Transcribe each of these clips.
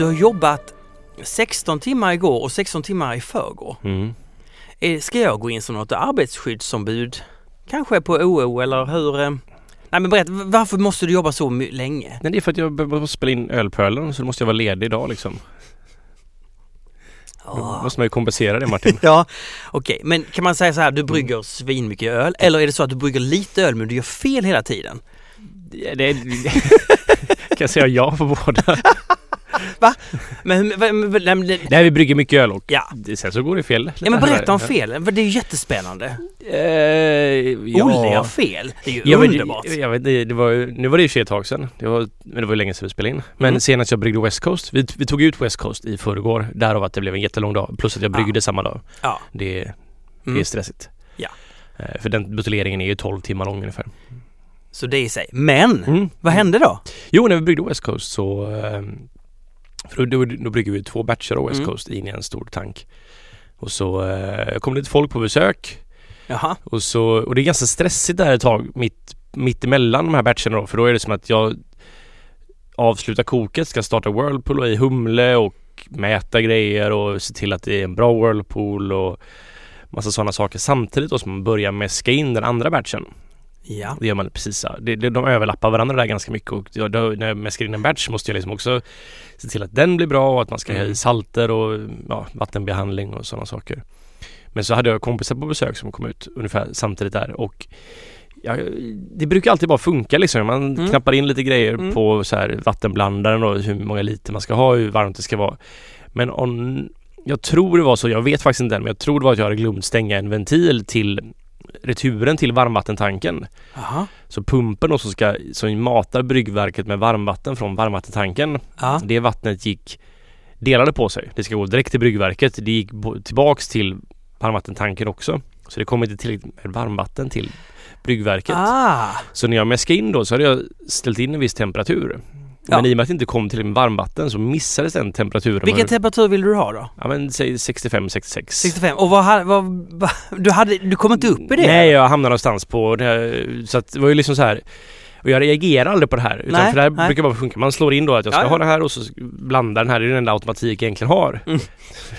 Du, har jobbat 16 timmar igår och 16 timmar i förrgår. Mm. Eh, Ska jag gå in som något arbetsskyddsombud? Kanske på OO eller hur? eh? Nej men berätta, varför måste du jobba så länge? Nej, det är för att jag be- måste spela in ölpölen så då måste jag vara ledig idag liksom. Då måste man ju kompensera det Martin. Ja, okej. Men kan man säga så här, du brygger svinmycket öl? Eller är det så att du brygger lite öl men du gör fel hela tiden? Det, det, kan jag säga ja på båda? Hur- men, men, men, men, Nej, vi brygger mycket öl och Ja. sen så går det fel. ja men berätta om felen, för det är ju jättespännande. Eh, ja. Olle gör fel, det är ju underbart. Det, jag vet, det, det var, ju- nu var det sig ett tag sedan. Det var, men det var ju länge sedan vi spelade in. Men Mm. senast jag bryggde West Coast. Vi, vi tog ut West Coast i förrgår. Därav att det blev en jättelång dag. Plus att jag bryggde Ja. samma dag. Ja. Det, det Mm. är stressigt. Ja. Eh, För den buteljeringen är ju 12 timmar lång ungefär. Så det i sig. Men, Mm. vad hände då? Jo, när vi bryggde West Coast så... För då, då, brygger vi två batcher av West Mm. Coast in i en stor tank. Och så eh, kom det lite folk på besök. Jaha. Och, så, och det är ganska stressigt där ett tag mitt, mitt emellan de här batcherna då. För då är det som att jag avslutar koket, ska starta Whirlpool och i humle och mäta grejer och se till att det är en bra Whirlpool och massa sådana saker samtidigt då som man börjar mäska in den andra batchen. Ja. Det gör man precis så. Det, det, de överlappar varandra där ganska mycket och jag, då, när jag mäskar in en batch måste jag liksom också se till att den blir bra och att man ska ha Mm. i salter och ja, vattenbehandling och sådana saker. Men så hade jag kompisar på besök som kom ut ungefär samtidigt där och ja, det brukar alltid bara funka liksom. Man Mm. knappar in lite grejer Mm. på så här vattenblandaren och hur många liter man ska ha, hur varmt det ska vara. Men om, jag tror det var så, jag vet faktiskt inte än, men jag tror det var att jag hade glömt stänga en ventil till returen till varmvattentanken. Jaha. Så pumpen som, ska, som matar bryggverket med varmvatten från varmvattentanken. Ja. Det vattnet gick delade på sig. Det ska gå direkt till bryggverket. Det gick tillbaks till varmvattentanken också. Så det kom inte tillräckligt med varmvatten till bryggverket. Ah. Så när jag mäskade in då så hade jag ställt in en viss temperatur. Men i och med att det inte kom till med varmvatten så missades den temperaturen. Vilken temperatur vill du ha då? Ja men säg 65-66. 65. Och vad, vad, vad du, hade, du kom inte upp i det? Nej, jag hamnade någonstans på det här, så att det var ju liksom så här och jag reagerar aldrig på det här. Utan Nej, för det här nej. brukar bara funka. Man slår in då att jag ska Ja, ja. ha det här och så blandar den här. Det är den enda automatik jag egentligen har. Mm.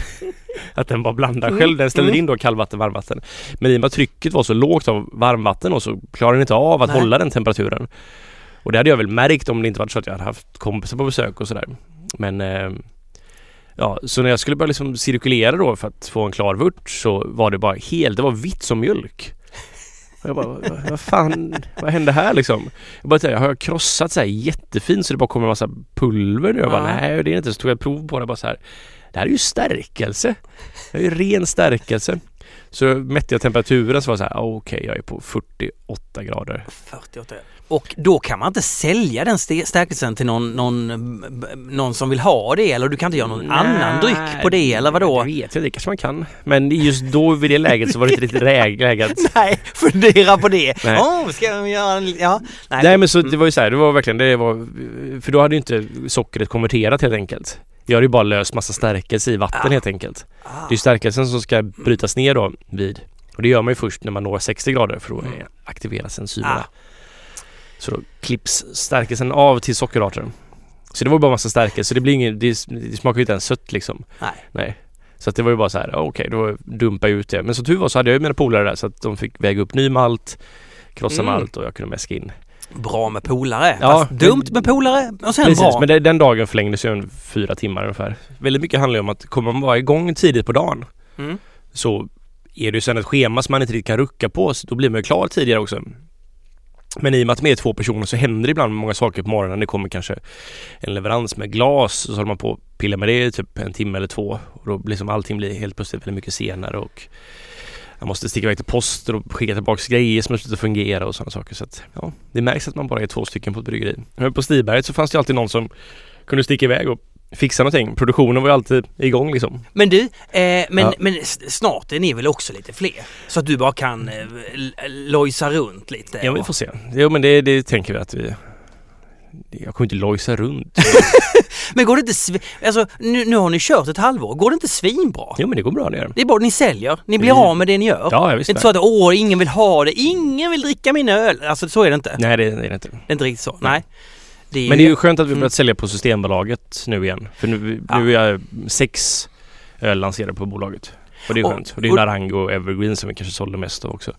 att den bara blandar Mm, själv. Den ställer mm. in då kallvatten, varmvatten. Men i och med att trycket var så lågt av varmvatten och så klarar den inte av att Nej. hålla den temperaturen. Och det hade jag väl märkt om det inte varit så att jag hade haft kompisar på besök och sådär. Men eh, Ja, så när jag skulle börja liksom cirkulera då för att få en klar vört så var det bara helt, det var vitt som mjölk. Och jag bara, vad, vad fan, vad hände här liksom? Jag bara tänkte, har jag krossat så här jättefint så det bara kommer en massa pulver nu? Jag bara, nej det är inte. Så tog jag ett prov på det bara så här. Det här är ju stärkelse. Det är ju ren stärkelse. Så mätte jag temperaturen så var det så här, ah, okej jag är på 48 grader. 48. Och då kan man inte sälja den st- stärkelsen till någon, någon, någon som vill ha det eller du kan inte göra någon annan dryck på det eller vadå? Det vet jag, det kanske man kan. Men just då vid det läget så var det inte riktigt läge- att Nej, fundera på det. Nej. Åh, ska jag göra en... Ja. Nej. Nej men så det var ju så här, det var verkligen det var För då hade ju inte sockret konverterat helt enkelt Jag hade ju bara löst massa stärkelse i vatten Ah. helt enkelt Ah. Det är stärkelsen som ska brytas ner då vid Och det gör man ju först när man når 60 grader för då Mm. aktiveras enzymerna Ah. Så då klipps stärkelsen av till sockerarten Så det var bara massa stärkelse, så det blir ingen, det, det smakar ju inte ens sött liksom Nej. Nej Så att det var ju bara så här, okej då dumpar jag ut det Men som tur var så hade jag ju mina polare där så att de fick väga upp ny malt Krossa Mm. malt och jag kunde mäska in Bra med polare. Ja, Fast dumt med polare och sen Precis, bra. men det, den dagen förlängdes ju en fyra timmar ungefär. Väldigt mycket handlar ju om att kommer man vara igång tidigt på dagen Mm. så är det ju sen ett schema som man inte riktigt kan rucka på så då blir man ju klar tidigare också. Men i och med att man är två personer så händer det ibland många saker på morgonen. Det kommer kanske en leverans med glas och så håller man på att pilla med det i typ en timme eller två. Och då blir liksom allting blir helt plötsligt väldigt mycket senare och jag måste sticka iväg till posten och skicka tillbaka grejer som slutar fungera och sådana saker. Så att, ja, det märks att man bara är två stycken på ett bryggeri. Men på Stiberget så fanns det alltid någon som kunde sticka iväg och fixa någonting. Produktionen var ju alltid igång liksom. Men du, eh, men, Ja. men snart är ni väl också lite fler? Så att du bara kan eh, lojsa runt lite? Ja, vi får se. Jo, men det, det tänker vi att vi... Jag kommer inte lojsa runt. Men går det inte... Sv- alltså, nu, nu har ni kört ett halvår. Går det inte svinbra? jo, men det går bra det gör det. Det är bara ni säljer. Ni blir Mm. av med det ni gör. Ja, jag det visst är inte så att åh, ingen vill ha det. Ingen vill dricka min öl. Alltså så är det inte. Nej, det, det är det inte. Det är inte riktigt så. Nej. Det Men det är ju skönt att vi Mm. börjat sälja på Systembolaget nu igen. För nu, Ja. nu är sex öl lanserade på bolaget. Och det är Och- skönt. Och det är och- Narango och Evergreen som vi kanske sålde mest av också.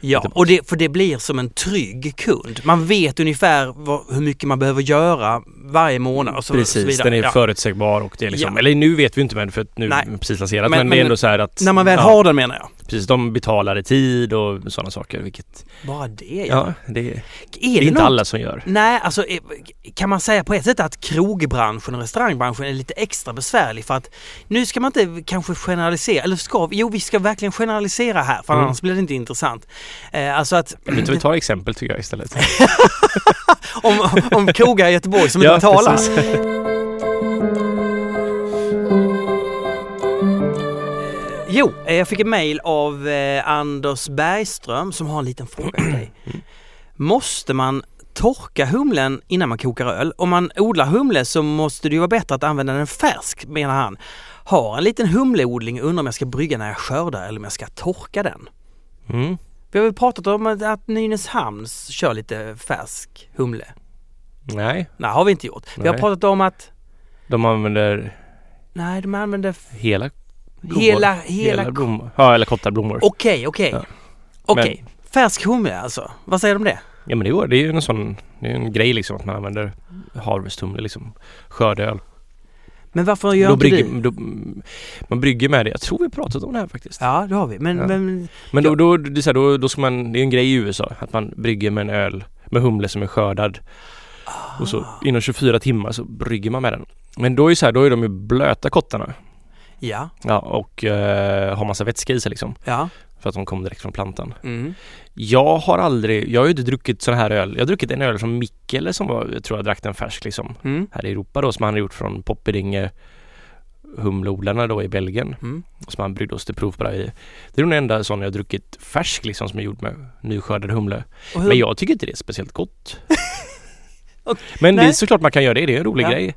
ja, och det, för det blir som en trygg kund. Man vet ungefär vad, hur mycket man behöver göra varje månad och så, så Precis, vidare. den är Ja. förutsägbar och det är liksom, Ja. eller nu vet vi inte men för att nu Nej. är det precis lanserat. Men- Men, det är men- ändå så här att När man väl ja, har den menar jag. Precis, de betalar i tid och sådana saker. Vilket, Bara det ja. ja, det, är, Är det är inte något- alla som gör. Nej, alltså eh, kan man säga på ett sätt att krogbranschen och restaurangbranschen är lite extra besvärlig för att nu ska man inte kanske generalisera, eller ska vi? Jo, vi ska verkligen generalisera här för Mm. annars blir det inte intressant. Eh, alltså att vi tar exempel tycker jag istället. om, om krogar i Göteborg som inte betalar. precis. Jo, eh, jag fick ett mejl av eh, Anders Bergström som har en liten fråga till dig. Måste man torka humlen innan man kokar öl? Om man odlar humle så måste det ju vara bättre att använda den färsk menar han. Har en liten humleodling och undrar om jag ska brygga när jag skördar eller om jag ska torka den. Mm. Vi har väl pratat om att att Nynäshamn kör lite färsk humle. Nej, Nej, har vi inte gjort. Vi har Nej. pratat om att de använder nej, de använder hela blommor. hela, hela... blommor. Ja, eller kottar Okej, okej. Ja. Okej. Färsk humle alltså. Vad säger du om det? Ja men det går. Det är ju en sån, det är en grej liksom att man använder harvesthumle liksom. Skördeöl. Men varför gör Då inte brygger, du? då, man brygger med det. Jag tror vi har pratat om det här faktiskt. Ja, det har vi. Men, Ja. men Men då, då, det är så här, då, då ska man, det är en grej i USA att man brygger med en öl med humle som är skördad. Och så inom 24 timmar så brygger man med den. Men då är det så här, då är de ju blöta kottarna. ja, Ja, och eh, har massa vätska i sig liksom. ja. För att de kommer direkt från plantan. Mm. Jag har aldrig, jag har ju inte druckit sån här öl. Jag har druckit en öl från Mikkel som var, jag tror jag drack den färsk liksom. Mm. Här i Europa då som han har gjort från Poppedinge humleodlarna då i Belgien. Mm. Som han bryggde oss till prov på där i. Det är nog den enda sån jag har druckit färsk liksom som är gjord med nyskördad humle. Men jag tycker inte det är speciellt gott. Men det nej. är såklart man kan göra det, det är en rolig Ja. grej.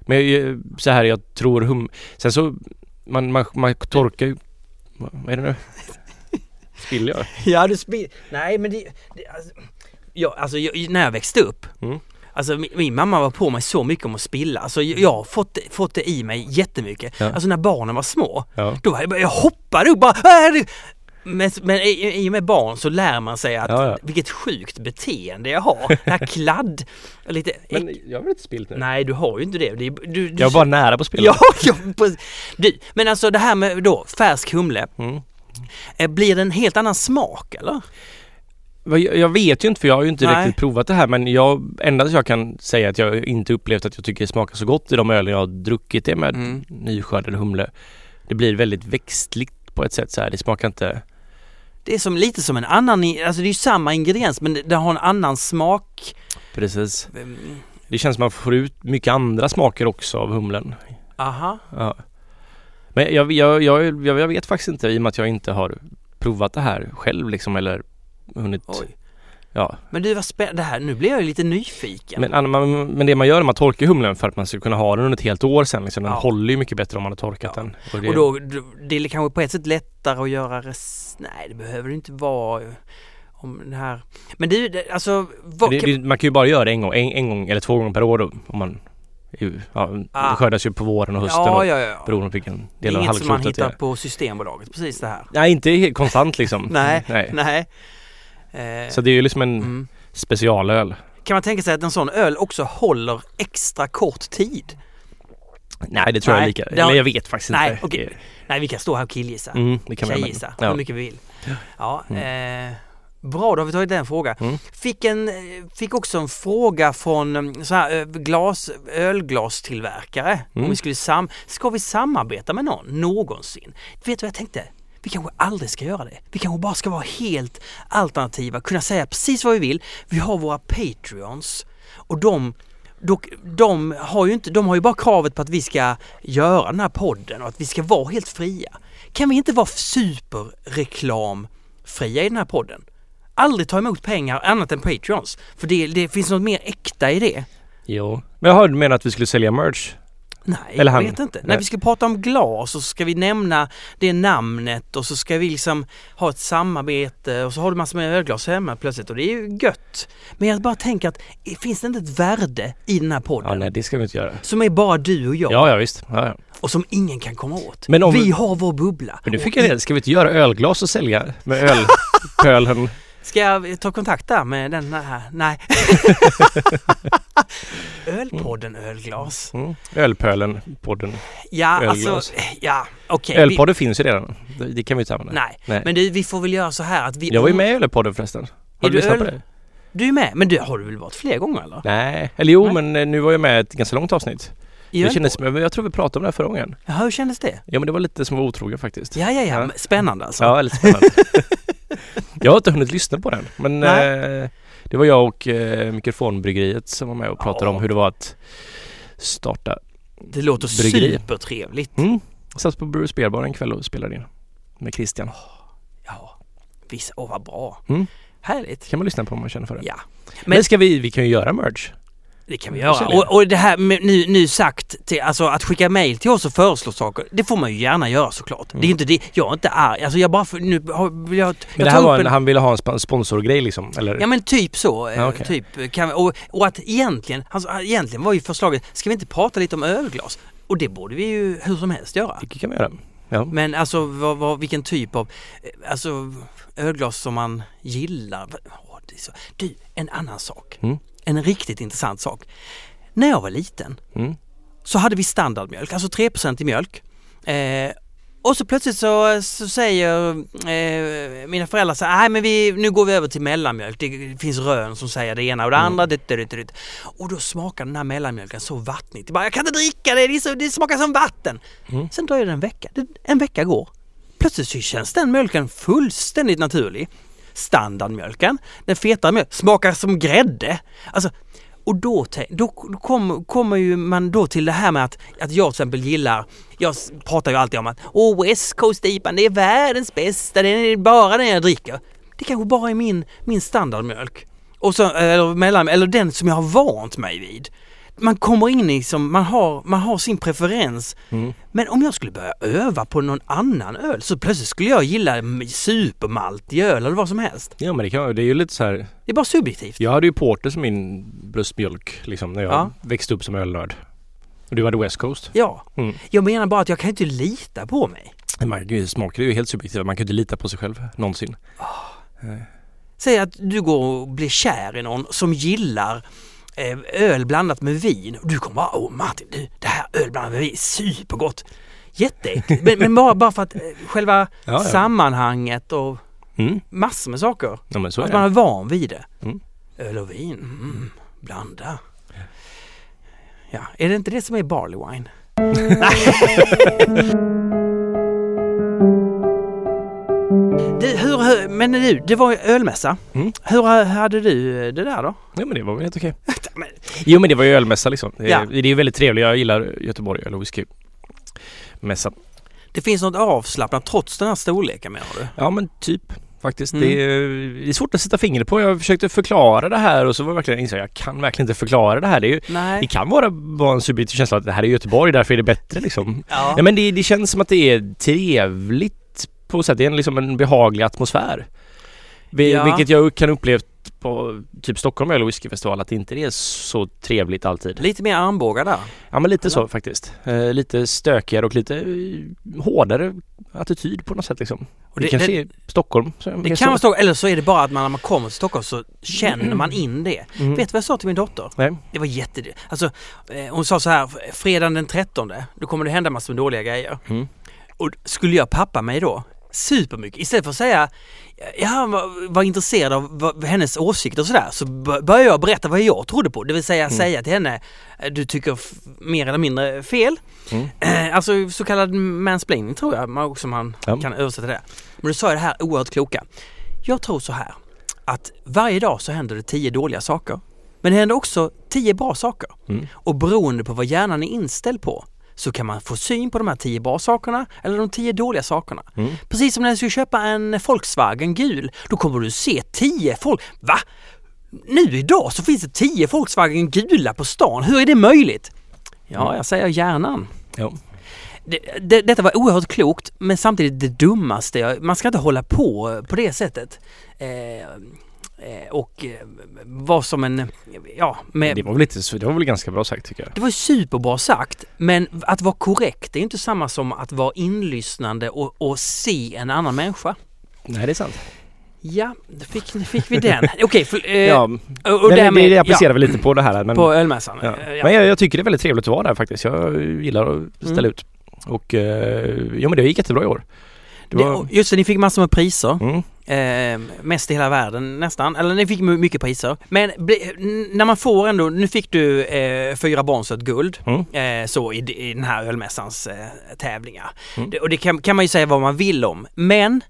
Men jag- så här jag tror hum... Sen så man, man, man torkar ju... Vad är det nu? Spiller jag? Ja, du spel... Nej, men det... det alltså, ja, alltså jag, när jag växte upp Mm. Alltså min, min mamma var på mig så mycket om att spilla. Alltså jag, jag har fått, det- fått det i mig jättemycket. Ja. Alltså när barnen var små. Ja. Då var jag, jag hoppade upp bara... Men, men i, i och med barn så lär man sig att Ja, ja. vilket sjukt beteende jag har. Det här kladd... Lite Men jag har väl inte spilt nu? Nej, du har ju inte det. du, du, Jag var bara nära på spilla. Ja, ja precis. Du, men alltså det här med då färsk humle. Mm. eh, Blir det en helt annan smak eller? Jag jag vet ju inte för jag har ju inte Nej. riktigt provat det här men jag, endast jag kan säga att jag inte upplevt att jag tycker det smakar så gott i de öl jag har druckit det med Mm. nyskördad humle. Det blir väldigt växtligt på ett sätt så här. Det smakar inte... Det är som lite som en annan, alltså det är ju samma ingrediens men det, det har en annan smak. Precis. Det känns som man får ut mycket andra smaker också av humlen. Aha. Ja. Men jag, jag, jag, jag, vet faktiskt inte i och med att jag inte har provat det här själv liksom eller hunnit... Oj. Ja. Men du vad spännande, det här, nu blir jag ju lite nyfiken. Men, man, men det man gör är att man torkar humlen för att man ska kunna ha den under ett helt år sen. Liksom. Den Ja. håller ju mycket bättre om man har torkat Ja. den. Och det, Och då, det är kanske på ett sätt lättare att göra Nej det behöver det inte vara. Om den här... Men du, det- alltså... Vad, det, det, man kan ju bara göra det en gång, en, en gång eller två gånger per år då, om man ja, Ah. Det skördas ju på våren och hösten ja, ja, ja. beroende på vilken Det är del av inget som man halvklotet det hittar är. på Systembolaget, precis det här. Nej, inte konstant liksom. Nej, Nej. nej. Så det är ju liksom en mm. specialöl. Kan man tänka sig att en sån öl också håller extra kort tid? Nej, det tror jag Nej, är lika. har- Eller jag vet faktiskt Nej, inte. okej. Nej, vi kan stå här och killgissa. Mm, Tjejgissa, ja. hur mycket vi vill. Ja, eh, bra, då har vi tagit den frågan. Mm. Fick, en, eh, fick också en fråga från eh, så här, eh, glas, ölglastillverkare. Om Mm. vi skulle sam, ska vi samarbeta med någon någonsin? Vet du vad jag tänkte? Vi kanske aldrig ska göra det. Vi kanske bara ska vara helt alternativa, kunna säga precis vad vi vill. Vi har våra Patreons och de de, de, har ju inte, de har ju bara kravet på att vi ska göra den här podden och att vi ska vara helt fria. Kan vi inte vara superreklamfria i den här podden? Aldrig ta emot pengar annat än Patreons. För det, det finns något mer äkta i det. Jo. Men jag hörde menar att vi skulle sälja merch Nej, Eller jag vet inte. Nej. När vi ska prata om glas och så ska vi nämna det namnet och så ska vi liksom ha ett samarbete och så har du massor med ölglas hemma plötsligt och det är ju gött. Men jag bara tänker att finns det inte ett värde i den här podden? Ja, nej det ska vi inte göra. Som är bara du och jag Ja, ja visst. Ja, ja. och som ingen kan komma åt. Men om- Vi har vår bubbla. Men nu fick jag det. Ska vi inte göra ölglas och sälja med ölpölen? Ska jag ta kontakt där med den här? Nej. Ölpodden Ölglas. Mm. Ölpölen, podden. Ja, Ölglas. alltså, ja, okej. vi- Ölpodden finns ju redan. Det, det kan vi inte använda. Nej, Nej. men du, vi får väl göra så här att vi... Jag var ju med i Ölpodden förresten. Har Är du lyssnat öl- på det? Du är med, men du, har du väl varit fler gånger eller? Nej, eller jo Nej. men eh, nu var jag med ett ganska långt avsnitt. Det kändes, men jag tror vi pratade om det här förra gången. Jaha, hur kändes det? Ja men det var lite som var otrogen faktiskt. Ja, ja, ja, Ja. spännande alltså. Ja, lite spännande. jag har inte hunnit lyssna på den men eh, det var jag och eh, Mikrofonbryggeriet som var med och pratade Ja. om hur det var att starta. Det låter Bryggeri. supertrevligt. Mm. Satt på Brewers Beer Bar en kväll och spelade in med Christian. Ja, visst, åh vad bra. Mm. Härligt. kan man lyssna på om man känner för det. Ja, Men, Men- ska vi, vi kan ju göra merch. Det kan vi Så göra. Och, och det här med, nu, nu sagt, till, alltså att skicka mail till oss och föreslå saker, det får man ju gärna göra såklart. Det är Mm. inte det, jag är inte arg. Alltså jag bara, för, nu har, vill jag, Men det här var en, en, han ville ha en sp- sponsorgrej liksom, eller? Ja men typ så. eh, Ja, okej. typ, kan, och, och att egentligen, alltså, egentligen var ju förslaget, ska vi inte prata lite om ölglas? Och det borde vi ju hur som helst göra. Det kan vi göra. Ja. Men alltså vad, vad, vilken typ av, eh, alltså ölglas som man gillar. Åh, det är så. Du, en annan sak. Mm. En riktigt intressant sak. När jag var liten Mm. så hade vi standardmjölk, alltså 3% i mjölk. Eh, och så plötsligt så, så säger eh, mina föräldrar så här, nej men vi, nu går vi över till mellanmjölk. Det finns rön som säger det ena och det Mm. andra. Det, det, det, det. Och då smakar den här mellanmjölken så vattnigt. Jag, bara, jag kan inte dricka det, det, så, det smakar som vatten. Mm. Sen dröjer det en vecka. En vecka går. Plötsligt så känns den mjölken fullständigt naturlig. Standardmjölken, den fetare mjölken, smakar som grädde. Alltså, och då, då kommer, kommer ju man då till det här med att, att jag till exempel gillar, jag pratar ju alltid om att Åh, West Coast IPA, det är världens bästa, det är bara den jag dricker. Det kanske bara är min, min standardmjölk. Och så, eller, mellan, eller den som jag har vant mig vid. Man kommer in i, som, man, har, man har sin preferens. Mm. Men om jag skulle börja öva på någon annan öl så plötsligt skulle jag gilla supermaltig öl eller vad som helst. Ja men det, kan, det är ju lite så här. Det är bara subjektivt. Jag hade ju porter som min bröstmjölk liksom när jag Ja. växte upp som ölnörd. Och du hade West Coast. Ja. Mm. Jag menar bara att jag kan inte lita på mig. Man, gud, smaker är ju helt subjektiva. Man kan inte lita på sig själv någonsin. Säg att du går och blir kär i någon som gillar öl blandat med vin du kommer bara Åh Martin, du, det här öl blandat med vin, supergott! Jätteäckligt! men, men bara, bara för att eh, själva Ja, ja. sammanhanget och Mm. massor med saker. Ja men så är att man är van vid det. Mm. Öl och vin, mm, blanda. Ja, är det inte det som är barley wine? Du, hur, men du, det var ju ölmässa. Mm. Hur ha- hade du det där då? Ja men det var väl helt okej. Jo men det var ju ölmässa liksom. Det, Ja. det är ju väldigt trevligt. Jag gillar Göteborg öl och whisky. Mässa. det finns något avslappnat trots den här storleken menar du? Ja men typ. Faktiskt. Mm. Det, är, det är svårt att sätta fingret på. Jag försökte förklara det här och så var jag verkligen insåg jag kan verkligen inte förklara det här. Det, är ju, det kan vara bara en subjektiv känsla att det här är Göteborg, därför är det bättre liksom. Ja. Ja, men det, det känns som att det är trevligt på sätt. Det är en, liksom en behaglig atmosfär. Vi, Ja. Vilket jag kan upplevt på typ Stockholm och Whiskyfestival att det inte är så trevligt alltid. Lite mer armbågar där. Ja men lite Eller? så faktiskt. Eh, lite stökigare och lite eh, hårdare attityd på något sätt liksom. Och det, det- kanske det- är Stockholm. Så Det kan vara så, eller så är det bara att man, när man kommer till Stockholm så känner man in det. Mm. Vet du vad jag sa till min dotter? Nej. Det var jätte... Alltså, eh, hon sa så här, fredagen den 13, då kommer det hända massor med dåliga grejer. Mm. Och skulle jag pappa mig då supermycket, istället för att säga jag var, var intresserad av hennes åsikter och sådär, så började jag berätta vad jag trodde på. Det vill säga Mm. säga till henne, eh, du tycker mer eller mindre fel. Mm. Eh, Alltså så kallad mansplaining tror jag också man Ja. kan översätta det. Men du sa jag det här oerhört kloka. Jag tror så här, att varje dag så händer det tio dåliga saker. Men det händer också tio bra saker. Mm. Och beroende på vad hjärnan är inställd på så kan man få syn på de här tio bra sakerna eller de tio dåliga sakerna. Mm. Precis som när du ska köpa en Volkswagen gul, då kommer du se tio folk. Va? Nu idag så finns det tio Volkswagen gula på stan, hur är det möjligt? Ja, jag säger hjärnan. Ja. Det, det, detta var oerhört klokt men samtidigt det dummaste. Man ska inte hålla på på det sättet. Eh, och eh, vara som en, ja, med, Det var väl lite, det var väl ganska bra sagt tycker jag. Det var superbra sagt, men att vara korrekt är inte samma som att vara inlyssnande och, och se en annan människa. Nej, det är sant. Ja, då fick, fick vi den. Okej, för, eh, ja, och, det, därmed, det applicerar väl lite på det här. Men, på ölmässan. ja. Eh, ja. men jag, jag tycker det är väldigt trevligt att vara där faktiskt. Jag gillar att ställa Mm. ut. Och eh, ja men det gick jättebra i år. Det Det, var, och just det, ni fick massor med priser. mm, Eh, mest i hela världen nästan. Eller ni fick my- mycket priser. Men när man får ändå, nu fick du eh, fyra Bonset guld. mm, Eh, så i, i den här ölmässans eh, tävlingar. Mm. Det, och det kan, kan man ju säga vad man vill om. Men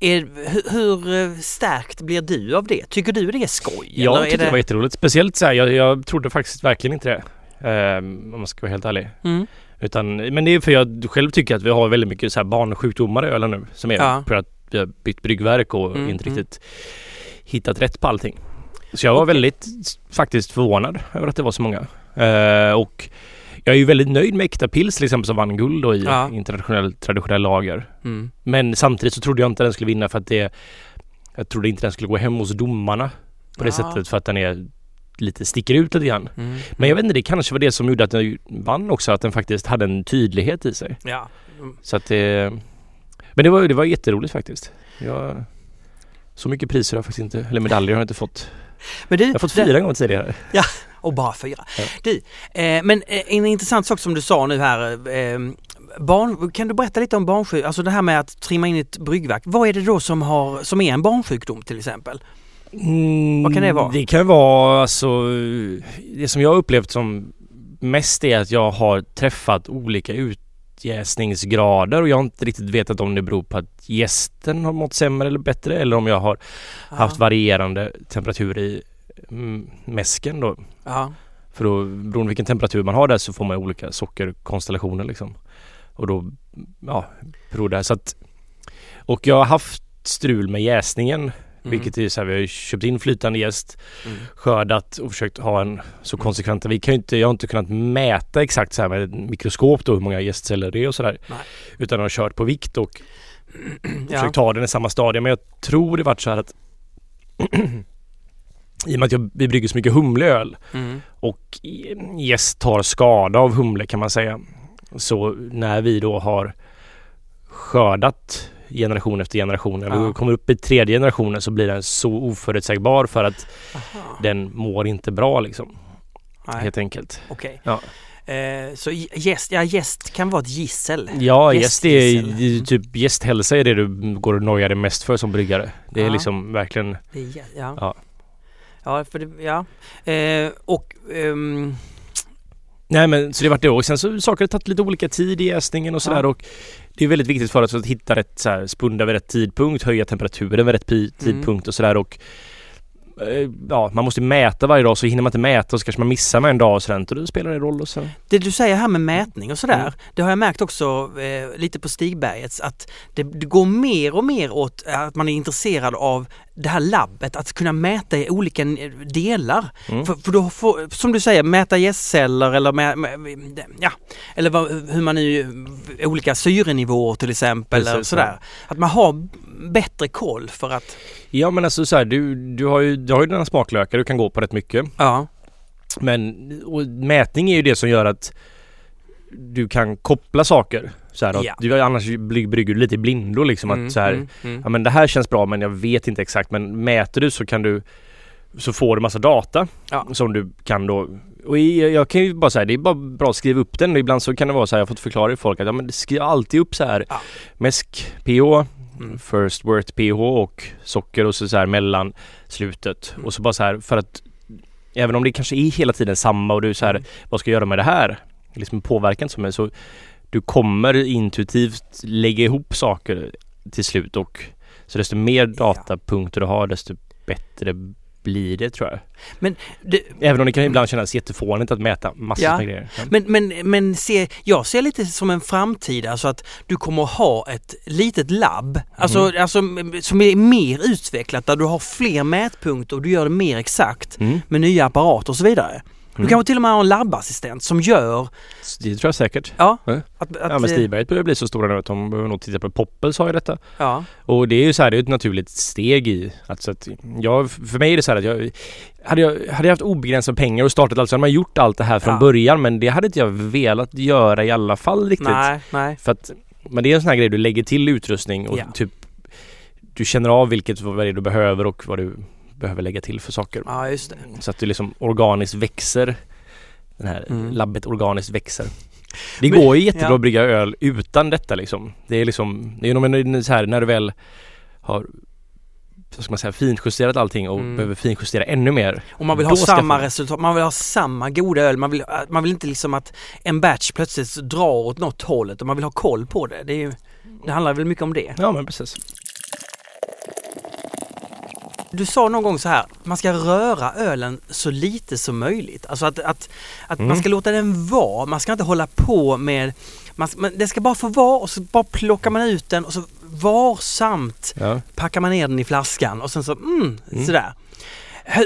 är, hur, hur eh, stärkt blir du av det? Tycker du det är skoj? Jag eller tyckte det var jätteroligt. Speciellt så här, jag, jag trodde faktiskt verkligen inte det. Eh, om man ska vara helt ärlig. Mm. Utan, men det är för jag själv tycker att vi har väldigt mycket så här barnsjukdomar i ölen nu. Som är Ja. för att vi har bytt bryggverk och Mm, inte mm. riktigt hittat rätt på allting. Så jag var Okej. väldigt faktiskt förvånad över att det var så många. Eh, och jag är ju väldigt nöjd med Äkta Pils till exempel som vann guld då i Ja. internationell traditionell lager. Mm. Men samtidigt så trodde jag inte den skulle vinna för att det Jag trodde inte den skulle gå hem hos domarna på det Ja. sättet för att den är lite sticker ut lite grann. Mm. Men jag vet inte, det kanske var det som gjorde att den vann också, att den faktiskt hade en tydlighet i sig. Ja. Mm. Så att det... Men det var, det var jätteroligt faktiskt. Jag, så mycket priser har jag faktiskt inte, eller medaljer har jag inte fått. Men du, Jag har fått det- fyra gånger tidigare. Och bara fyra. Ja. Du, eh, men eh, en intressant sak som du sa nu här. Eh, barn, kan du berätta lite om barnsjukdom? Alltså det här med att trimma in ett bryggverk. Vad är det då som, har, som är en barnsjukdom till exempel? Mm, Vad kan det vara? Det kan vara alltså, det som jag upplevt som mest är att jag har träffat olika utjäsningsgrader och jag har inte riktigt vetat om det beror på att gästen har mått sämre eller bättre eller om jag har haft varierande temperatur i mm, mäsken då. Ja. För då beroende på vilken temperatur man har där så får man olika sockerkonstellationer liksom. Och då, ja, beror det. Så att, och jag har haft strul med jäsningen. Mm. Vilket är så här, vi har ju köpt in flytande jäst, Mm. skördat och försökt ha en så konsekvent. Vi kan ju inte, jag har inte kunnat mäta exakt så här med mikroskop då hur många jästceller det är och sådär. Utan har kört på vikt och Ja. försökt ta den i samma stadie. Men jag tror det vart så här att i och med att jag, vi brygger så mycket humleöl Mm. och gäst tar skada av humle kan man säga. Så när vi då har skördat generation efter generation, när Ja. vi kommer upp i tredje generationen så blir den så oförutsägbar för att Aha. den mår inte bra liksom. Nej, Helt enkelt. okej. Ja. Eh, så gäst, ja gäst kan vara ett gissel. Ja, gäst är är typ gästhälsa är det du går och nojar dig mest för som bryggare. Det är Ja. liksom verkligen Det är, ja. Ja. Ja, för det, ja. Eh, och ehm, Nej men så det vart det och sen så saker har tagit lite olika tid i jäsningen och sådär Ja. och det är väldigt viktigt för oss att hitta rätt så här, spunda vid rätt tidpunkt, höja temperaturen vid rätt Mm. tidpunkt och sådär och eh, Ja, man måste mäta varje dag så hinner man inte mäta och så kanske man missar med en dag och sådär och då spelar det roll och så. Det du säger här med mätning och sådär, Mm. det har jag märkt också eh, lite på Stigbergets att det, det går mer och mer åt att man är intresserad av det här labbet, att kunna mäta i olika delar. Mm. För, för då får, som du säger, mäta gästceller eller mä, mä, ja, eller vad, hur man nu, olika syrenivåer till exempel Precis, eller sådär. Att man har bättre koll för att, Ja men alltså så här, du, du har ju, du har ju dina smaklökar du kan gå på rätt mycket. ja, Men mätning är ju det som gör att du kan koppla saker. Så här, Ja. du, annars brygger du lite i blindo liksom Mm, att så här, mm, mm. ja men det här känns bra men jag vet inte exakt men mäter du så kan du så får du massa data Ja. som du kan då och jag kan ju bara säga det är bara bra att skriva upp den. Ibland så kan det vara så här, jag har fått förklara för folk att ja, men skriv alltid upp så här Ja. mäsk PH, Mm. first wort PH och socker och så, så här mellan slutet. Mm. Och så bara så här för att även om det kanske är hela tiden samma och du så här, Mm. vad ska jag göra med det här? Liksom påverkan som är så du kommer intuitivt lägga ihop saker till slut och så desto mer datapunkter du har desto bättre blir det tror jag. Men det, Även om det kan ibland kännas jättefånigt att mäta massor Ja. med grejer. Ja. Men, men, men se, jag ser lite som en framtid, alltså att du kommer ha ett litet labb, alltså, Mm. alltså som är mer utvecklat där du har fler mätpunkter och du gör det mer exakt Mm. med nya apparater och så vidare. Du kanske till och med har en labbassistent som gör... Det tror jag säkert. Ja. Ja. Att, att, Ja men Stiberget börjar bli så stora nu att de behöver nog titta på Poppels har ju detta. Ja. Och det är ju så här, det är ett naturligt steg i att, så att jag, för mig är det så här att jag hade jag, hade jag haft obegränsade pengar och startat allt så hade man gjort allt det här från Ja. början men det hade inte jag velat göra i alla fall riktigt. Nej, nej. För att, men det är en sån här grej du lägger till utrustning och Ja. typ du känner av vilket vad det är du behöver och vad du behöver lägga till för saker. Ja, just det. Så att det liksom organiskt växer. Den här Mm. labbet organiskt växer. Det Men- går ju jättebra ja. att brygga öl utan detta liksom. Det är liksom, det är nog så här när du väl har vad ska man säga, finjusterat allting och Mm. behöver finjustera ännu mer. Och man vill ha samma man- resultat, man vill ha samma goda öl. Man vill, man vill inte liksom att en batch plötsligt drar åt något hållet och man vill ha koll på det. Det, är ju, det handlar väl mycket om det. Ja men precis. Du sa någon gång så här, man ska röra ölen så lite som möjligt. Alltså att, att, att Mm. man ska låta den vara, man ska inte hålla på med... Man, men det ska bara få vara och så bara plockar man ut den och så varsamt Ja. packar man ner den i flaskan och sen så, mm, Mm. sådär.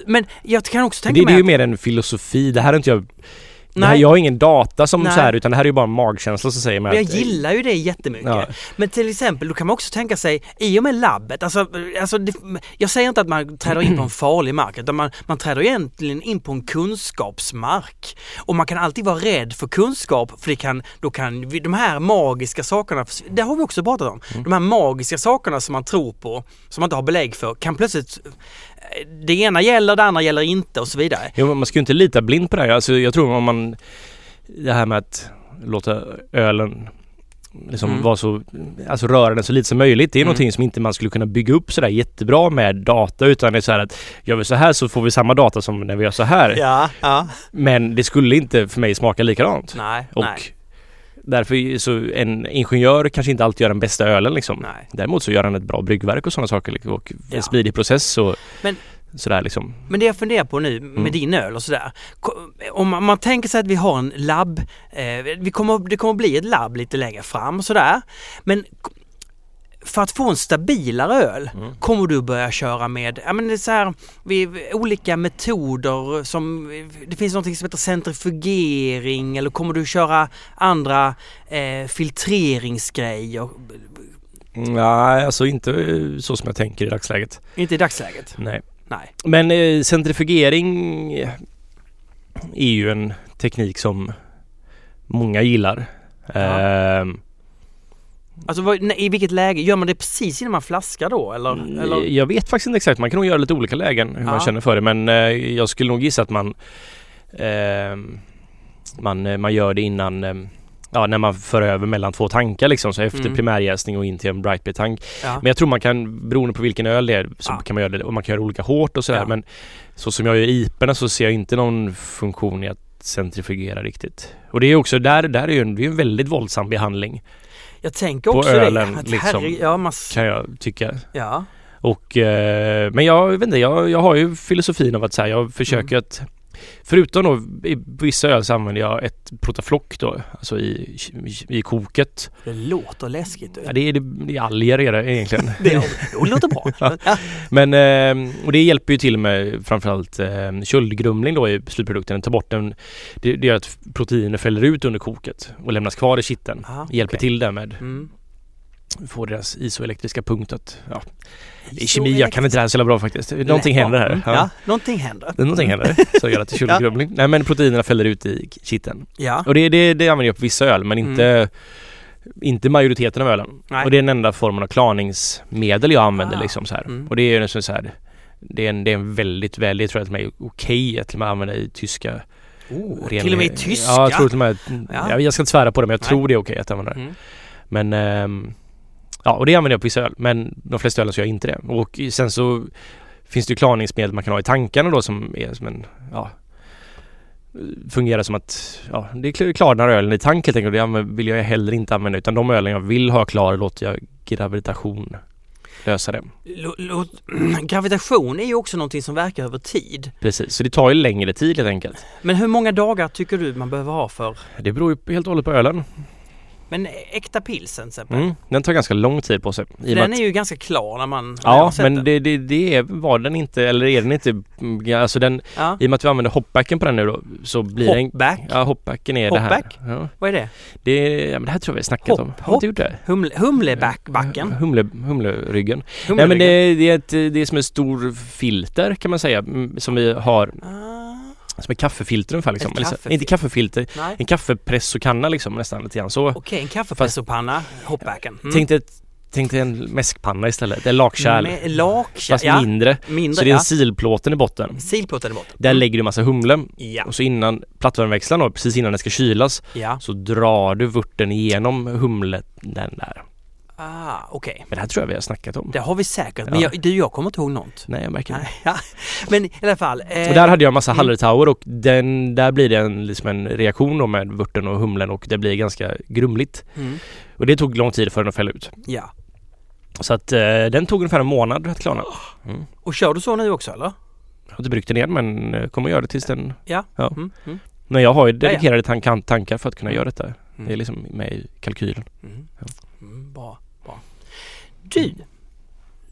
Men jag kan också tänka det, det är mig ju mer en filosofi. Det här är inte jag det här, Nej. jag har ingen data som Nej. så här utan det här är ju bara en magkänsla som säger mig men jag att- gillar ju det jättemycket. Ja. Men till exempel, då kan man också tänka sig, i och med labbet, alltså, alltså det, jag säger inte att man träder in på en farlig mark, utan man, man träder egentligen in på en kunskapsmark. Och man kan alltid vara rädd för kunskap, för det kan, då kan de här magiska sakerna, det har vi också pratat om, Mm. de här magiska sakerna som man tror på, som man inte har belägg för, kan plötsligt, det ena gäller, det andra gäller inte och så vidare. Jo, man ska ju inte lita blind på det här. Alltså, jag tror om man... Det här med att låta ölen liksom Mm. vara så... Alltså röra den så lite som möjligt. Det är Mm. någonting som inte man skulle kunna bygga upp sådär jättebra med data utan det är så här att gör vi så här så får vi samma data som när vi gör så här. Ja, ja. Men det skulle inte för mig smaka likadant. Nej, Och nej, därför så en ingenjör kanske inte alltid gör den bästa ölen liksom. nej. Däremot så gör han ett bra bryggverk och sådana saker liksom, och Ja. en smidig process och Men- sådär liksom. Men det jag funderar på nu med Mm. din öl och sådär. Om man, man tänker sig att vi har en labb, eh, vi kommer, det kommer bli ett labb lite längre fram och sådär. Men för att få en stabilare öl Mm. kommer du börja köra med, ja men det är så här, vi, olika metoder som, det finns något som heter centrifugering eller kommer du köra andra eh, filtreringsgrejer? Nej, alltså inte så som jag tänker i dagsläget. Inte i dagsläget. Nej. Nej. Men eh, centrifugering är ju en teknik som många gillar. Ja. Ehm, Alltså vad, i vilket läge? Gör man det precis innan man flaskar då eller? eller? Mm, Jag vet faktiskt inte exakt. Man kan nog göra lite olika lägen hur Ja. man känner för det. Men eh, jag skulle nog gissa att man ehm, man, eh, man gör det innan ehm, Ja, när man för över mellan två tankar liksom. Så efter Mm. primärjäsning och in till en bright beer tank. Ja. Men jag tror man kan, beroende på vilken öl det är, så Ja. kan man göra det och man kan göra olika hårt och sådär. Ja. Men så som jag gör iporna så ser jag inte någon funktion i att centrifugera riktigt. Och det är också där, där är ju en, det är en väldigt våldsam behandling Jag tänker på också ölen, det. Att liksom. herre- ja, man, kan jag tycka. ja. Och, eh, men jag vet inte, jag, jag har ju filosofin av att säga jag försöker att Förutom då i vissa öl så använder jag ett protaflock då, alltså i, i, i koket. Det låter läskigt. Ja, det, är, det, det är alger är det egentligen. det, det låter bra. Ja. Men, eh, och det hjälper ju till med framförallt eh, köldgrumling då i slutprodukten. Ta bort den, det, det gör att proteiner fäller ut under koket och lämnas kvar i kitteln. Aha, Hjälper okej. till där med Mm. Få deras isoelektriska punkt att, ja. I Så kemi, jag kan inte det här så bra faktiskt. Någonting Nej, händer ja. här. Mm. Ja. någonting händer. Någonting händer. Så gör det till köldgrumling. Nej men proteinerna fäller ut i kitteln. Ja. Och det, det, det använder jag på vissa öl men inte Inte majoriteten av ölen. Mm. Nej. Och det är den enda formen av klarningsmedel jag använder Ah. liksom så här. Mm. Och det är ju så här det är, en, det är en väldigt, väldigt, tror jag till mig, okej att med använda i tyska Oh, ren- till och med i tyska? Ja, jag tror till och med, Ja. jag, jag ska inte svära på det men jag Nej. tror det är okej att använda det. Mm. Men ehm, Ja och det använder jag på vissa öl men de flesta ölen så gör jag inte det. Och sen så Finns det ju klarningsmedel man kan ha i tankarna då som är som en Ja Fungerar som att Ja det kl- klarnar ölen i tank helt enkelt det vill jag heller inte använda utan de ölen jag vill ha klar låter jag gravitation lösa det. Gravitation är ju också någonting som verkar över tid. Precis, så det tar ju längre tid helt enkelt. Men hur många dagar tycker du man behöver ha för? Det beror ju helt och hållet på ölen. Men äkta pilsen till exempel. Mm, den tar ganska lång tid på sig. Den är ju ganska klar när man har Ja, men den. det, det, det är, var den inte, eller är den inte, mm, alltså den, Ja. i och med att vi använder hopbacken på den nu då, så blir den Hopback? Ja, hopbacken är det Hopback? här. Ja, Vad är det? det, ja, men det här tror jag vi har snackat om. Hopp, Har vi inte gjort det? Humle, humlebackbacken? Humle, humleryggen. Nej Humleryggen. men det, det, är ett, det är som en stor filter kan man säga, mm, som vi har, Ah, som ett kaffefilter ungefär liksom. Ett Eller inte kaffefilter, nej. en kaffepressokanna liksom nästan lite grann så. Okej, en kaffepressopanna, hopbacken. Mm. Tänk dig ett- Tänk dig en mäskpanna istället, en lakkärl. Lakkärl, Fast ja. mindre. Mindre, Så det är ja. en silplåten i botten. Silplåten i botten. Där Mm. lägger du massa humle Ja, och så innan plattvärmeväxlaren då, precis innan den ska kylas ja. så drar du vurten igenom humlet den där. Ah, okej. Men det här tror jag vi har snackat om. Det har vi säkert, men Ja. jag, du, jag kommer inte ihåg något. Nej jag märker det. Ja. Men i alla fall. Eh, Och där hade jag en massa mm. Hallertauer och den, där blir det en, liksom en reaktion då med vörten och humlen och det blir ganska grumligt. mm, Och det tog lång tid för den att fälla ut. ja. Så att eh, den tog ungefär en månad att klarna. Mm. Och kör du så nu också eller? Jag har inte bryggt den igen men eh, kommer göra det tills den... Ja. Ja. Mm, mm, Men jag har ju dedikerade tank- tankar för att kunna göra detta. mm, Det är liksom med i kalkylen. mm. Ja. Bra. Du,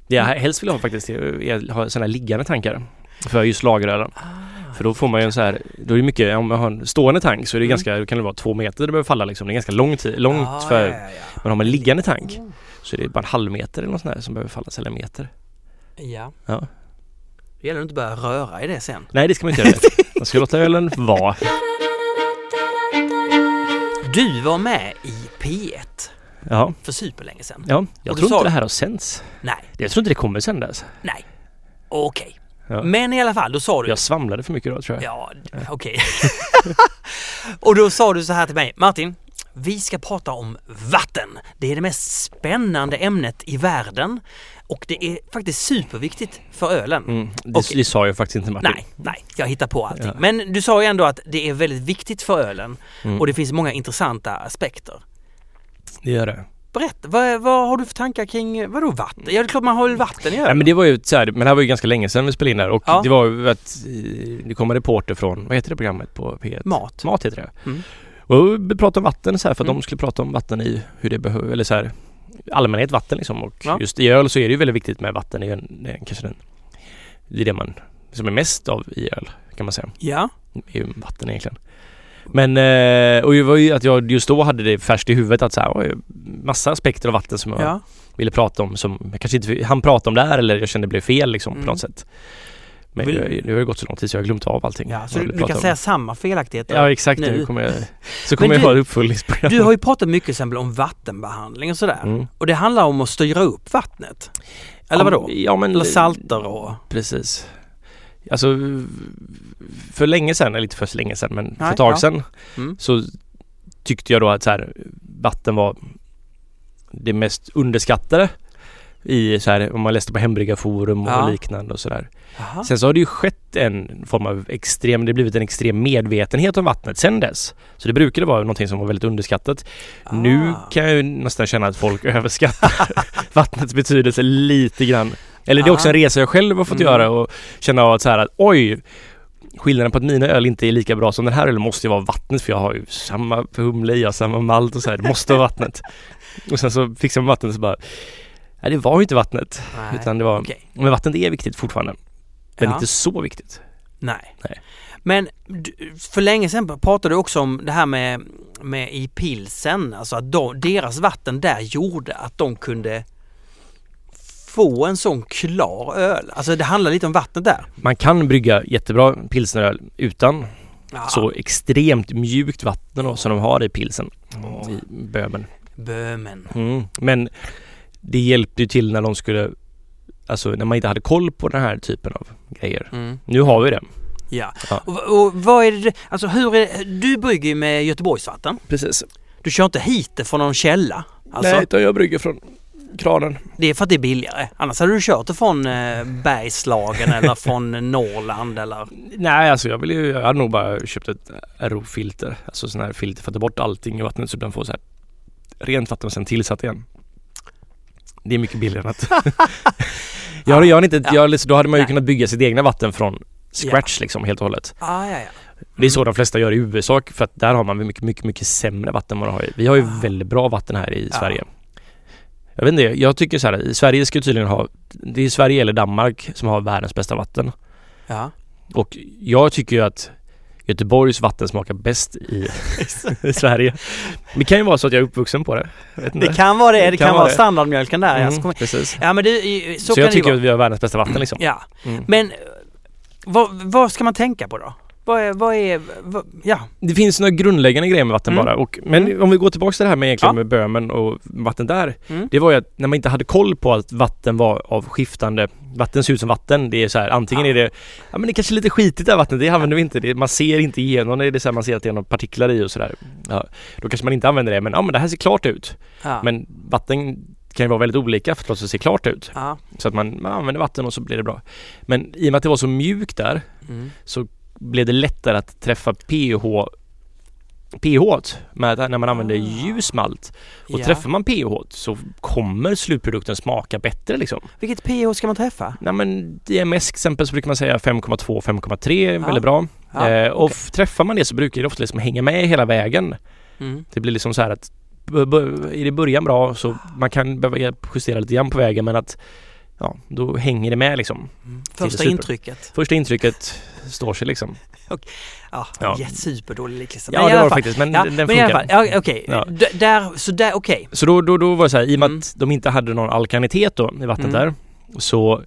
Det jag helst vill ha faktiskt är att ha sådana liggande tankar. För just lagerölen. ah, För då får man ju en så här, då är det mycket, om man har en stående tank så är det Mm. ganska, då kan det vara två meter det behöver falla liksom. Det är ganska lång tid, långt ah, för, Ja, ja, ja. men har man en liggande tank Oh, så är det bara en halv meter eller något sånt där som behöver falla, eller en meter. Ja. Ja. Det gäller att inte börja röra i det sen. Nej det ska man inte göra. Man ska låta ölen vara. Du var med i P1 Ja, för superlänge sedan. ja. Jag Och tror sa- inte det här har sänts. Nej, Jag tror inte det kommer sändas. nej. Okej. Ja. Men i alla fall, då sa du... Jag svamlade för mycket då tror jag. Ja, okej. och då sa du så här till mig, Martin, vi ska prata om vatten. Det är det mest spännande ämnet i världen och det är faktiskt superviktigt för ölen. Mm, det, Okej. det sa jag faktiskt inte Martin. Nej, nej, jag hittar på allting. Ja. Men du sa ju ändå att det är väldigt viktigt för ölen Mm, och det finns många intressanta aspekter. Det gör det. Berätta, vad, vad har du för tankar kring, vadå vatten? Ja, det är klart man har väl vatten i ölen? Nej men det var ju så här, men det här var ju ganska länge sedan vi spelade in där och Ja. det var ju att eh, det kom en reporter från, vad heter det programmet på P1? Mat. Mat heter det. Mm. Och vi pratade om vatten så här för att Mm. de skulle prata om vatten i hur det behöver, eller så här allmänhet vatten liksom och Ja. just i öl så är det ju väldigt viktigt med vatten. Det är, en, det är kanske den, det är det man, som är mest av i öl kan man säga. Ja, är ju vatten egentligen. Men, eh, och det var ju att jag just då hade det färskt i huvudet att så här, massa aspekter av vatten som jag ja. ville prata om som jag kanske inte han prata om där eller jag kände det blev fel liksom Mm. på något sätt. Men Vill- det, det har ju gått så lång tid så jag har glömt av allting. ja så jag du, du kan om. säga samma felaktigheter. Ja exakt, nu. nu kommer jag, så kommer jag du- ha ett uppföljningsprogram. Du har ju pratat mycket exempel om vattenbehandling och sådär. Mm. Och det handlar om att styra upp vattnet. Eller vadå? Ja men Eller salter och... Precis. Alltså för länge sedan, eller inte för så länge sedan men för Nej, ett tag ja. sedan Mm. så tyckte jag då att så här, vatten var det mest underskattade i så här, om man läste på hembryggarforum och Ja. liknande och sådär. Sen så har det ju skett en form av extrem, det har blivit en extrem medvetenhet om vattnet sen dess. Så det brukade vara någonting som var väldigt underskattat. Nu Ah. kan jag ju nästan känna att folk överskattar vattnets betydelse lite grann. Eller det är också en resa jag själv har fått Mm. göra och känna av att så här att oj Skillnaden på att mina öl inte är lika bra som den här ölen måste ju vara vattnet för jag har ju samma humle i, jag har samma malt och så här. Det måste vara vattnet. Och sen så fixar man vattnet och så bara Nej det var ju inte vattnet. Nej. Utan det var Okej. Men vattnet är viktigt fortfarande. Men Ja. inte så viktigt. Nej. Nej. Men för länge sedan pratade du också om det här med, med i pilsen, alltså att de, deras vatten där gjorde att de kunde få en sån klar öl. Alltså det handlar lite om vattnet där. Man kan brygga jättebra pilsneröl utan Ja. så extremt mjukt vatten då, som de har i pilsen. Åh. I Böhmen. Böhmen. Mm. Men det hjälpte ju till när de skulle Alltså när man inte hade koll på den här typen av grejer. Mm. Nu har vi det. Ja. Ja. Och, och vad är det, alltså hur är du brygger ju med Göteborgsvatten. Precis. Du kör inte hit det från någon källa. Alltså, Nej, utan jag brygger från kranen. Det är för att det är billigare. Annars hade du kört det från eh, Bergslagen eller från Norrland eller... Nej, alltså jag vill ju, jag hade nog bara köpt ett RO-filter. Alltså sån här filter för att ta bort allting i vattnet så den får så här rent vatten och sen tillsatt igen. Det är mycket billigare än att... jag, jag inte, Ja. jag, liksom- då hade man ju Nej. kunnat bygga sitt egna vatten från scratch liksom helt och hållet. Ah, ja, ja. Det är så de flesta gör i USA för att där har man mycket, mycket, mycket sämre vatten än vad de har. Vi har ju Ah. väldigt bra vatten här i Ja. Sverige. Jag vet inte, jag tycker så här, Sverige ska tydligen ha, det är Sverige eller Danmark som har världens bästa vatten. Ja. Och jag tycker ju att Göteborgs vatten smakar bäst i, i Sverige. Det kan ju vara så att jag är uppvuxen på det. Det kan vara det, det kan, kan vara det. standardmjölken där. Mm, kommer- precis. Ja men det, så, Så, kan jag det tycker att vi har världens bästa vatten liksom. Ja, Mm. men eh, vad, vad ska man tänka på då? Vad är, vad är, vad, ja. Det finns några grundläggande grejer med vatten Mm. bara. Och, men Mm. om vi går tillbaka till det här med egentligen Ja. med Böhmen och vatten där. Mm. Det var ju att när man inte hade koll på att vatten var av skiftande Vatten ser ut som vatten. Det är så här, antingen Ja. är det Ja men det är kanske är lite skitigt det här vattnet. Det använder vi inte. Det, man ser inte igenom det. Det är så här, man ser att det är några partiklar i och sådär. Ja, då kanske man inte använder det. Men ja men det här ser klart ut. Men vatten kan ju vara väldigt olika för att det ser klart ut. Så att man, man använder vatten och så blir det bra. Men i och med att det var så mjukt där Mm. Blev det lättare att träffa pH pH med när man använder Ah. ljus malt. Och ja. träffar man pH så kommer slutprodukten smaka bättre liksom. Vilket pH ska man träffa? Nej men DMS exempel så brukar man säga 5,2 5,3 är Ja. väldigt bra. Ja, eh, och f- träffar man det så brukar det ofta liksom hänga med hela vägen. Mm. Det blir liksom så här att är det i början bra så man kan behöva justera lite grann på vägen men att ja, då hänger det med liksom. Första super. intrycket. Första intrycket står sig liksom. Ja, Ja. ja. superdålig liknelse. Ja Men det var det faktiskt men Ja, den men funkar. ja, okej. Ja. D- Där, så där, okej. Så då, då, då var det så här, i och med Mm. att de inte hade någon alkanitet då i vattnet Mm. där så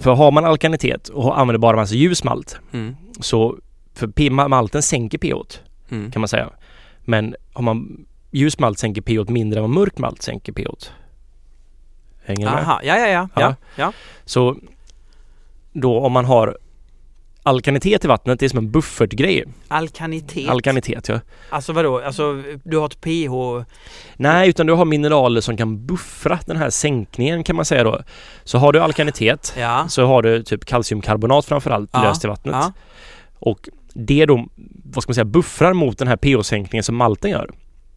för har man alkanitet och använder bara massa ljus malt Mm. så för malten sänker pH Mm. kan man säga. Men har man ljus malt sänker pH mindre än vad mörk malt sänker pH. Hänger med? Aha, ja, ja, ja. Ja. ja. ja. Så då om man har alkanitet i vattnet, det är som en buffertgrej. Alkanitet. Alkanitet ja. alltså vadå? Alltså du har ett pH... Nej, utan du har mineraler som kan buffra den här sänkningen kan man säga då. Så har du alkanitet Ja. så har du typ kalciumkarbonat framförallt Ja, löst i vattnet. Ja. Och det då, vad ska man säga, buffrar mot den här pH-sänkningen som malten gör.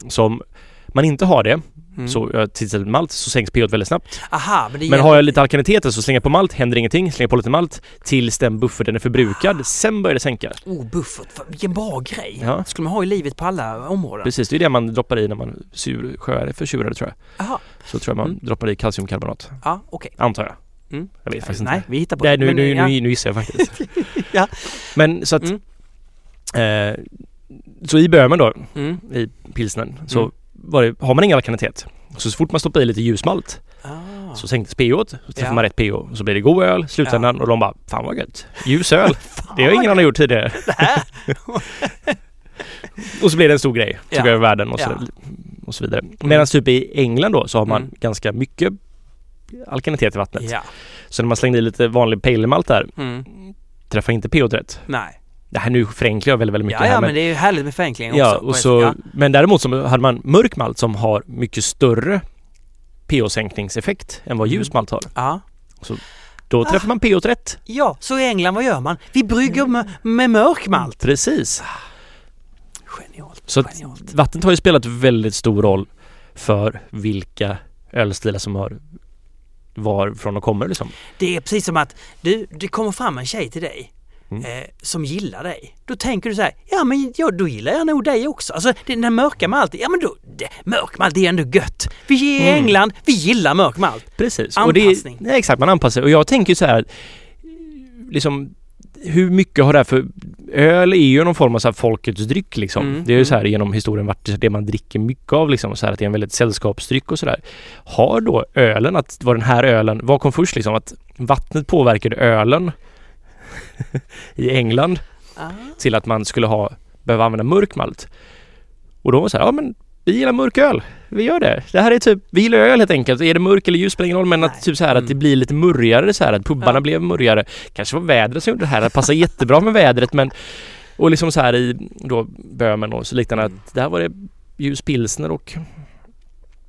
Så om man inte har det, Mm. så jag tillsätter malt så sänks pH väldigt snabbt. Aha, men det Men har jag lite alkaniteter så slänger jag på malt, händer ingenting, slänger på lite malt tills den bufferten är förbrukad. Sen börjar det sänka. Oh, buffert. Vilken bra grej. Ja. skulle man ha i livet på alla områden. Precis, det är det man droppar i när man sur, sjöar är försurade tror jag. Aha. Så tror jag man Mm. droppar i kalciumkarbonat. Ja, okej. Antar jag. Mm. Jag vet faktiskt Nej, inte. vi hittar på Nej, nu, Men, nu, ja. nu, nu gissar jag faktiskt. Ja. Men så att Mm. eh, Så i Böhmen då, Mm. i pilsnern, så Mm. Det, har man ingen alkanitet. Så, så fort man stoppar i lite ljusmalt Ah. så sänktes pH, så träffar Ja. man rätt pH och så blir det god öl i slutändan och de bara Fan vad gött! Ljus öl! det har ingen annan gjort tidigare. och så blir det en stor grej, tog Ja. över världen och så, Ja. och så vidare. Medan typ i England då så har man Mm. ganska mycket alkanitet i vattnet. Ja. Så när man slängde i lite vanlig pale malt där, Mm. träffar inte pH rätt. Nej. Det här nu förenklar jag väldigt, väldigt mycket Ja, här ja, men det är ju härligt med förenklingar också. Ja, och så, sätt. men däremot så hade man mörk malt som har mycket större pH-sänkningseffekt än vad Mm. ljus malt har. Ja. Då träffar man pH rätt. ja, så i England, vad gör man? Vi brygger med, med mörkmalt. Precis. Genialt. Så Genialt. vattnet har ju spelat väldigt stor roll för vilka ölstilar som har varifrån de kommer liksom. Det är precis som att du, det kommer fram en tjej till dig Mm. eh, som gillar dig. Då tänker du så här, ja men ja, då gillar jag nog dig också. Alltså den där mörka malten, ja men då, det, mörk malt det är ändå gött. Vi är i Mm. England, vi gillar mörk malt. Precis. Anpassning. Och det, nej, exakt, man anpassar. Och jag tänker så här, liksom hur mycket har det här för... Öl är ju någon form av så här folkets dryck liksom. Mm, Det är ju så här mm. genom historien varit det man dricker mycket av liksom. Så här att det är en väldigt sällskapsdryck och sådär. Har då ölen, att var den här ölen, vad kom först liksom? Att vattnet påverkade ölen i England Ah. till att man skulle ha, behöva använda mörk malt. Och då var det så här, ja men vi gillar mörk öl. Vi gör det. Det här är typ, vi gillar öl helt enkelt. Är det mörk eller ljus spelar ingen roll men Nej. att typ så här Mm. att det blir lite murrigare så här att pubbarna Ja. blev murrigare. Kanske var vädret som gjorde det här. Det passar jättebra med vädret men och liksom så här i då Böhmen och så liknande Mm. att där var det ljus pilsner och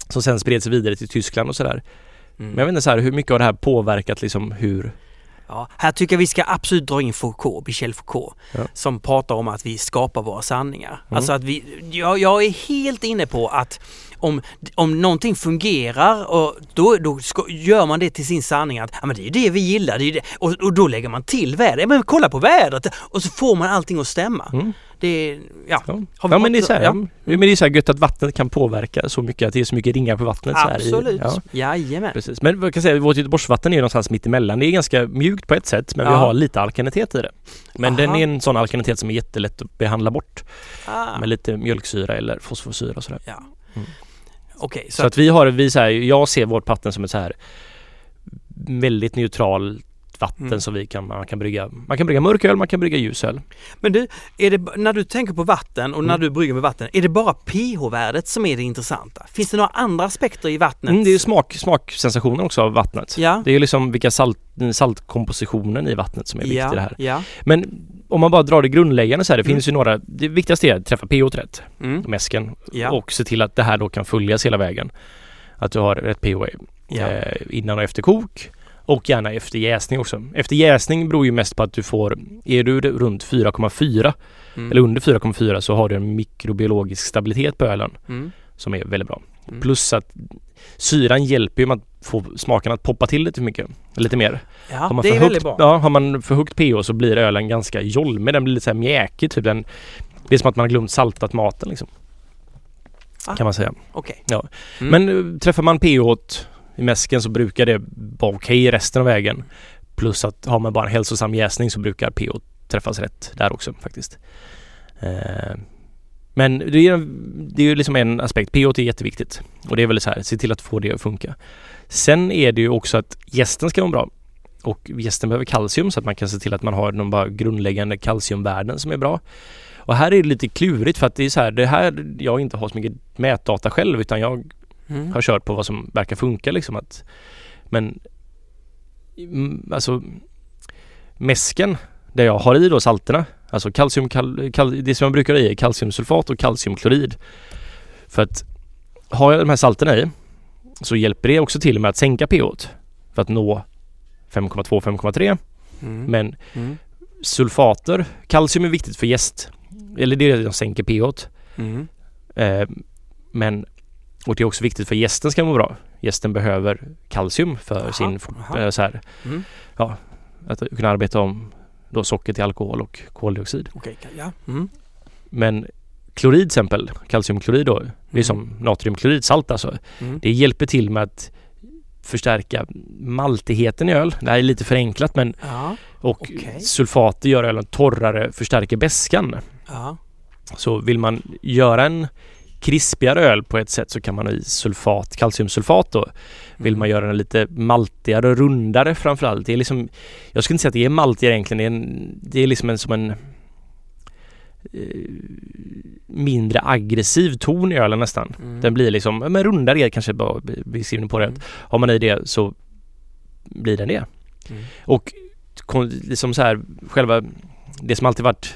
som sen spred sig vidare till Tyskland och sådär. Mm. Men jag vet inte så här hur mycket har det här påverkat liksom hur Ja, här tycker jag vi ska absolut dra in Foucault, Michel Foucault, Ja. som pratar om att vi skapar våra sanningar. Mm. Alltså att vi, jag, jag är helt inne på att om, om någonting fungerar och då, då ska, gör man det till sin sanning att ja, men det är det vi gillar det är det. Och, och då lägger man till vädret. Ja, men kolla på vädret och så får man allting att stämma. Mm. Det ja. Ja, vi ja men det är så här, ja. men det är så gött att vattnet kan påverka så mycket, att det är så mycket ringar på vattnet. Så här Absolut. ja. Jajamän. Precis. Men vad kan jag säga, vårt Göteborgsvatten är någonstans mitt emellan. Det är ganska mjukt på ett sätt men vi Ja. har lite alkalitet i det. Men den Aha. är en sån alkalitet som är jättelätt att behandla bort Ah. med lite mjölksyra eller fosforsyra och sådär. Ja. Mm. Okej, så, Så att vi har, vi så här, jag ser vårt vatten som ett så här väldigt neutralt vatten Mm. som vi kan, man kan brygga. Man kan brygga mörköl, man kan brygga ljusöl. Men du, är det, när du tänker på vatten och när Mm. du brygger med vatten, är det bara pH-värdet som är det intressanta? Finns det några andra aspekter i vattnet? Mm, det är smak, smaksensationen också av vattnet. Ja. Det är ju liksom vilka salt, saltkompositionen i vattnet som är viktig ja, här. Ja. Men om man bara drar det grundläggande så här, det Mm. finns ju några, det viktigaste är att träffa pH rätt, Mm. mäsken, Ja. och se till att det här då kan följas hela vägen. Att du har rätt pH eh, innan och efter kok och gärna efter jäsning också. Efter jäsning beror ju mest på att du får, är du runt 4,4 Mm. eller under 4,4 så har du en mikrobiologisk stabilitet på ölen Mm. som är väldigt bra. Mm. Plus att syran hjälper ju med att få smaken att poppa till lite mycket, lite mer. Ja, Har man det är högt, väldigt bra. Ja, har man för högt pH så blir ölen ganska jolmig. Den blir lite så här mjäkig typ. Den, det är som att man har glömt saltat maten liksom. Ah. Kan man säga. Okej. Ja. Mm. Men eh, träffar man pH i mäsken så brukar det vara okej resten av vägen. Plus att har man bara en hälsosam jäsning så brukar pH träffas rätt där också faktiskt. Eh, men det är, det är ju liksom en aspekt. pH är jätteviktigt. Och det är väl så här, se till att få det att funka. Sen är det ju också att gästen ska vara bra. Och gästen behöver kalcium så att man kan se till att man har de bara grundläggande kalciumvärden som är bra. Och här är det lite klurigt för att det är så här, det här jag inte har så mycket mätdata själv utan jag Mm. har kört på vad som verkar funka liksom att Men mm, Alltså Mäsken där jag har i då salterna Alltså kalcium, kal, kal, det som jag brukar ha i är kalciumsulfat och kalciumklorid För att har jag de här salterna i så hjälper det också till med att sänka pH för att nå 5,2-5,3 Mm. men Mm. sulfater, kalcium är viktigt för jäst eller det är det som sänker pH Mm. Eh, men och det är också viktigt för gästen ska må bra. Gästen behöver kalcium för Aha, sin aha. eh, så här, Mm. att kunna arbeta om då socker till alkohol och koldioxid. Okej, ja. Mm. Men klorid till exempel, kalciumklorid då, det är Mm. som natriumklorid, salt alltså. Mm. Det hjälper till med att förstärka maltigheten i öl. Det här är lite förenklat men Ja. och Okej. sulfater gör ölen torrare, förstärker beskan. Ja. Så vill man göra en krispigare öl på ett sätt så kan man ha i sulfat, kalciumsulfat då. Vill Mm. man göra den lite maltigare och rundare framförallt. Det är liksom, jag skulle inte säga att det är maltigare egentligen. Det är, en, det är liksom en som en eh, mindre aggressiv ton i ölen nästan. Mm. Den blir liksom, men rundare är kanske bara beskrivning på det. Mm. Har man i det så blir den det. Mm. Och liksom så här själva det som alltid varit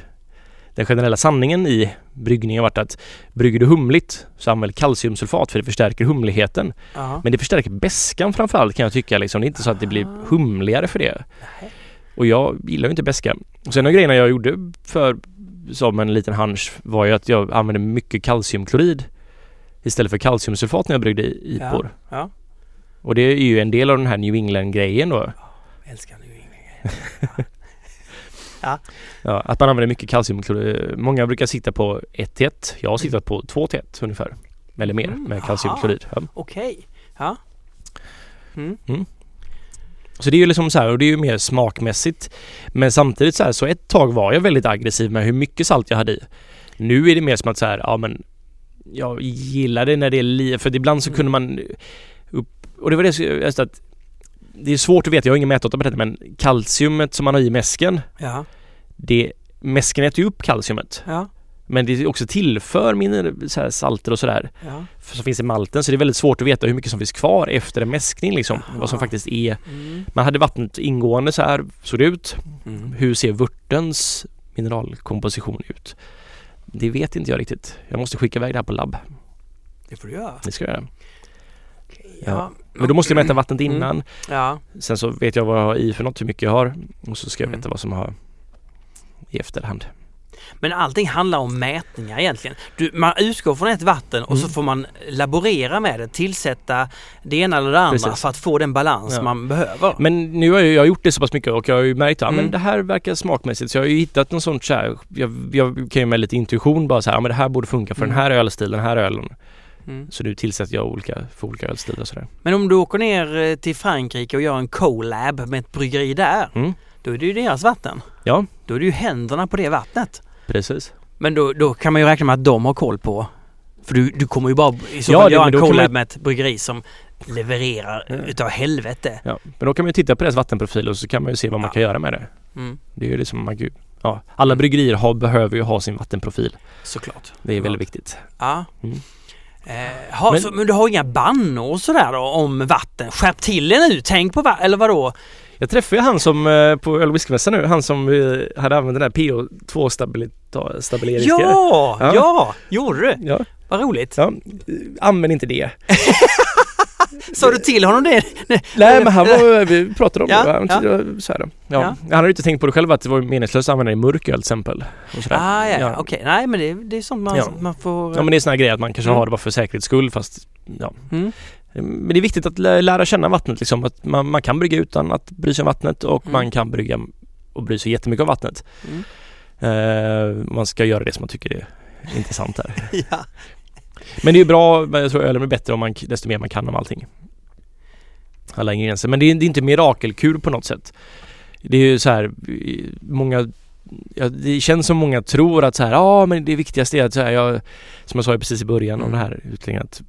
den generella sanningen i bryggningen har varit att brygger du humligt så använd kalciumsulfat för det förstärker humligheten. Ja. Men det förstärker beskan framförallt kan jag tycka liksom. Det är inte så att det blir Ah. humligare för det. Nej. Och jag gillar ju inte beska. Och sen en grejerna jag gjorde för som en liten hunch var ju att jag använde mycket kalciumklorid istället för kalciumsulfat när jag bryggde i Ja. IPOR. Ja. Och det är ju en del av den här New England-grejen då. Älskar nu England. Ja, att man använder mycket kalciumklorid. Många brukar sitta på 1 till 1. Jag har sittat på 2 till 1 ungefär. Eller mer Mm, med kalciumklorid. Ja. Okej. Ja. Mm. Så det är ju liksom så här och det är ju mer smakmässigt. Men samtidigt så här så ett tag var jag väldigt aggressiv med hur mycket salt jag hade i. Nu är det mer som att så här, ja men jag gillar det när det är li för ibland så Mm. kunde man upp, och det var det att det är svårt att veta, jag har ingen mätdata på detta men kalciumet som man har i mäsken Ja. det, mäsken äter ju upp kalciumet Ja. men det också tillför miner, så här salter och sådär Ja. som finns i malten så det är väldigt svårt att veta hur mycket som finns kvar efter en mäskning liksom. Aha. Vad som faktiskt är Mm. man hade vattnet ingående så här såg det ut. Mm. Hur ser vörtens mineralkomposition ut? Det vet inte jag riktigt. Jag måste skicka iväg det här på labb. Det får du göra. Det ska jag göra. Ja. Men då måste jag mäta vattnet Mm. innan. Ja. Sen så vet jag vad jag har i för något, hur mycket jag har. Och så ska jag Mm. veta vad som har i efterhand. Men allting handlar om mätningar egentligen. Du, man utgår från ett vatten och så Mm. får man laborera med det, tillsätta det ena eller det andra Precis. för att få den balans Ja. man behöver. Men nu har jag, gjort det så pass mycket och jag har ju märkt att Mm. men det här verkar smakmässigt. Så jag har ju hittat någon sån så här, jag, jag kan ju med lite intuition bara så här, men det här borde funka för Mm. den här ölstilen, den här ölen. Mm. Så nu tillsätter jag olika, för olika ölstilar och sådär. Men om du åker ner eh, till Frankrike och gör en collab med ett bryggeri där, Mm. då är det ju deras vatten. Ja, Då är det ju händerna på det vattnet. precis. Men då, då kan man ju räkna med att de har koll på för du, du kommer ju bara i så Ja, fall göra en collab med ett bryggeri som levererar Ja. utav helvete. Ja. Men då kan man ju titta på deras vattenprofil och så kan man ju se vad man Ja. kan göra med det. Mm, Det är ju liksom, man, ja, alla bryggerier har, behöver ju ha sin vattenprofil. såklart. Det är väldigt viktigt. Ja. Mm. Eh, ha, Men- så, men du har inga bannor och sådär då om vatten? Skärp till er nu, tänk på va- eller vadå? Jag träffade ju han som eh, på öl whiskymässan nu, han som hade använt den här PO2 stabilita- stabiliserings Ja, ja, Ja. gjorde du? ja, Vad roligt. ja, använd inte det. Sa du till honom det? Nej men han var, vi pratade om Ja, det. Han, ja. Så här. Ja. Ja. Han hade ju inte tänkt på det själv att det var meningslöst att använda det i mörköl till exempel. Ah, ja, ja. ja. okej. Nej, men det, det är sånt man, Ja. man får... ja men det är såna här grejer att man kanske Mm. har det bara för säkerhets skull fast ja. Mm. Men det är viktigt att lä- lära känna vattnet liksom. Att man, man kan brygga utan att bry sig om vattnet och Mm. man kan brygga och bry sig jättemycket om vattnet. Mm. Eh, man ska göra det som man tycker är intressant här. Ja. Men det är bra, men jag tror ölen blir bättre om man, desto mer man kan om allting. Alla ingredienser. Men det är, det är inte mirakelkur på något sätt. Det är ju så här, många Ja, det känns som många tror att så här, ja ah, men det viktigaste är att så här, jag, som jag sa ju precis i början av Mm. den här utläggningen att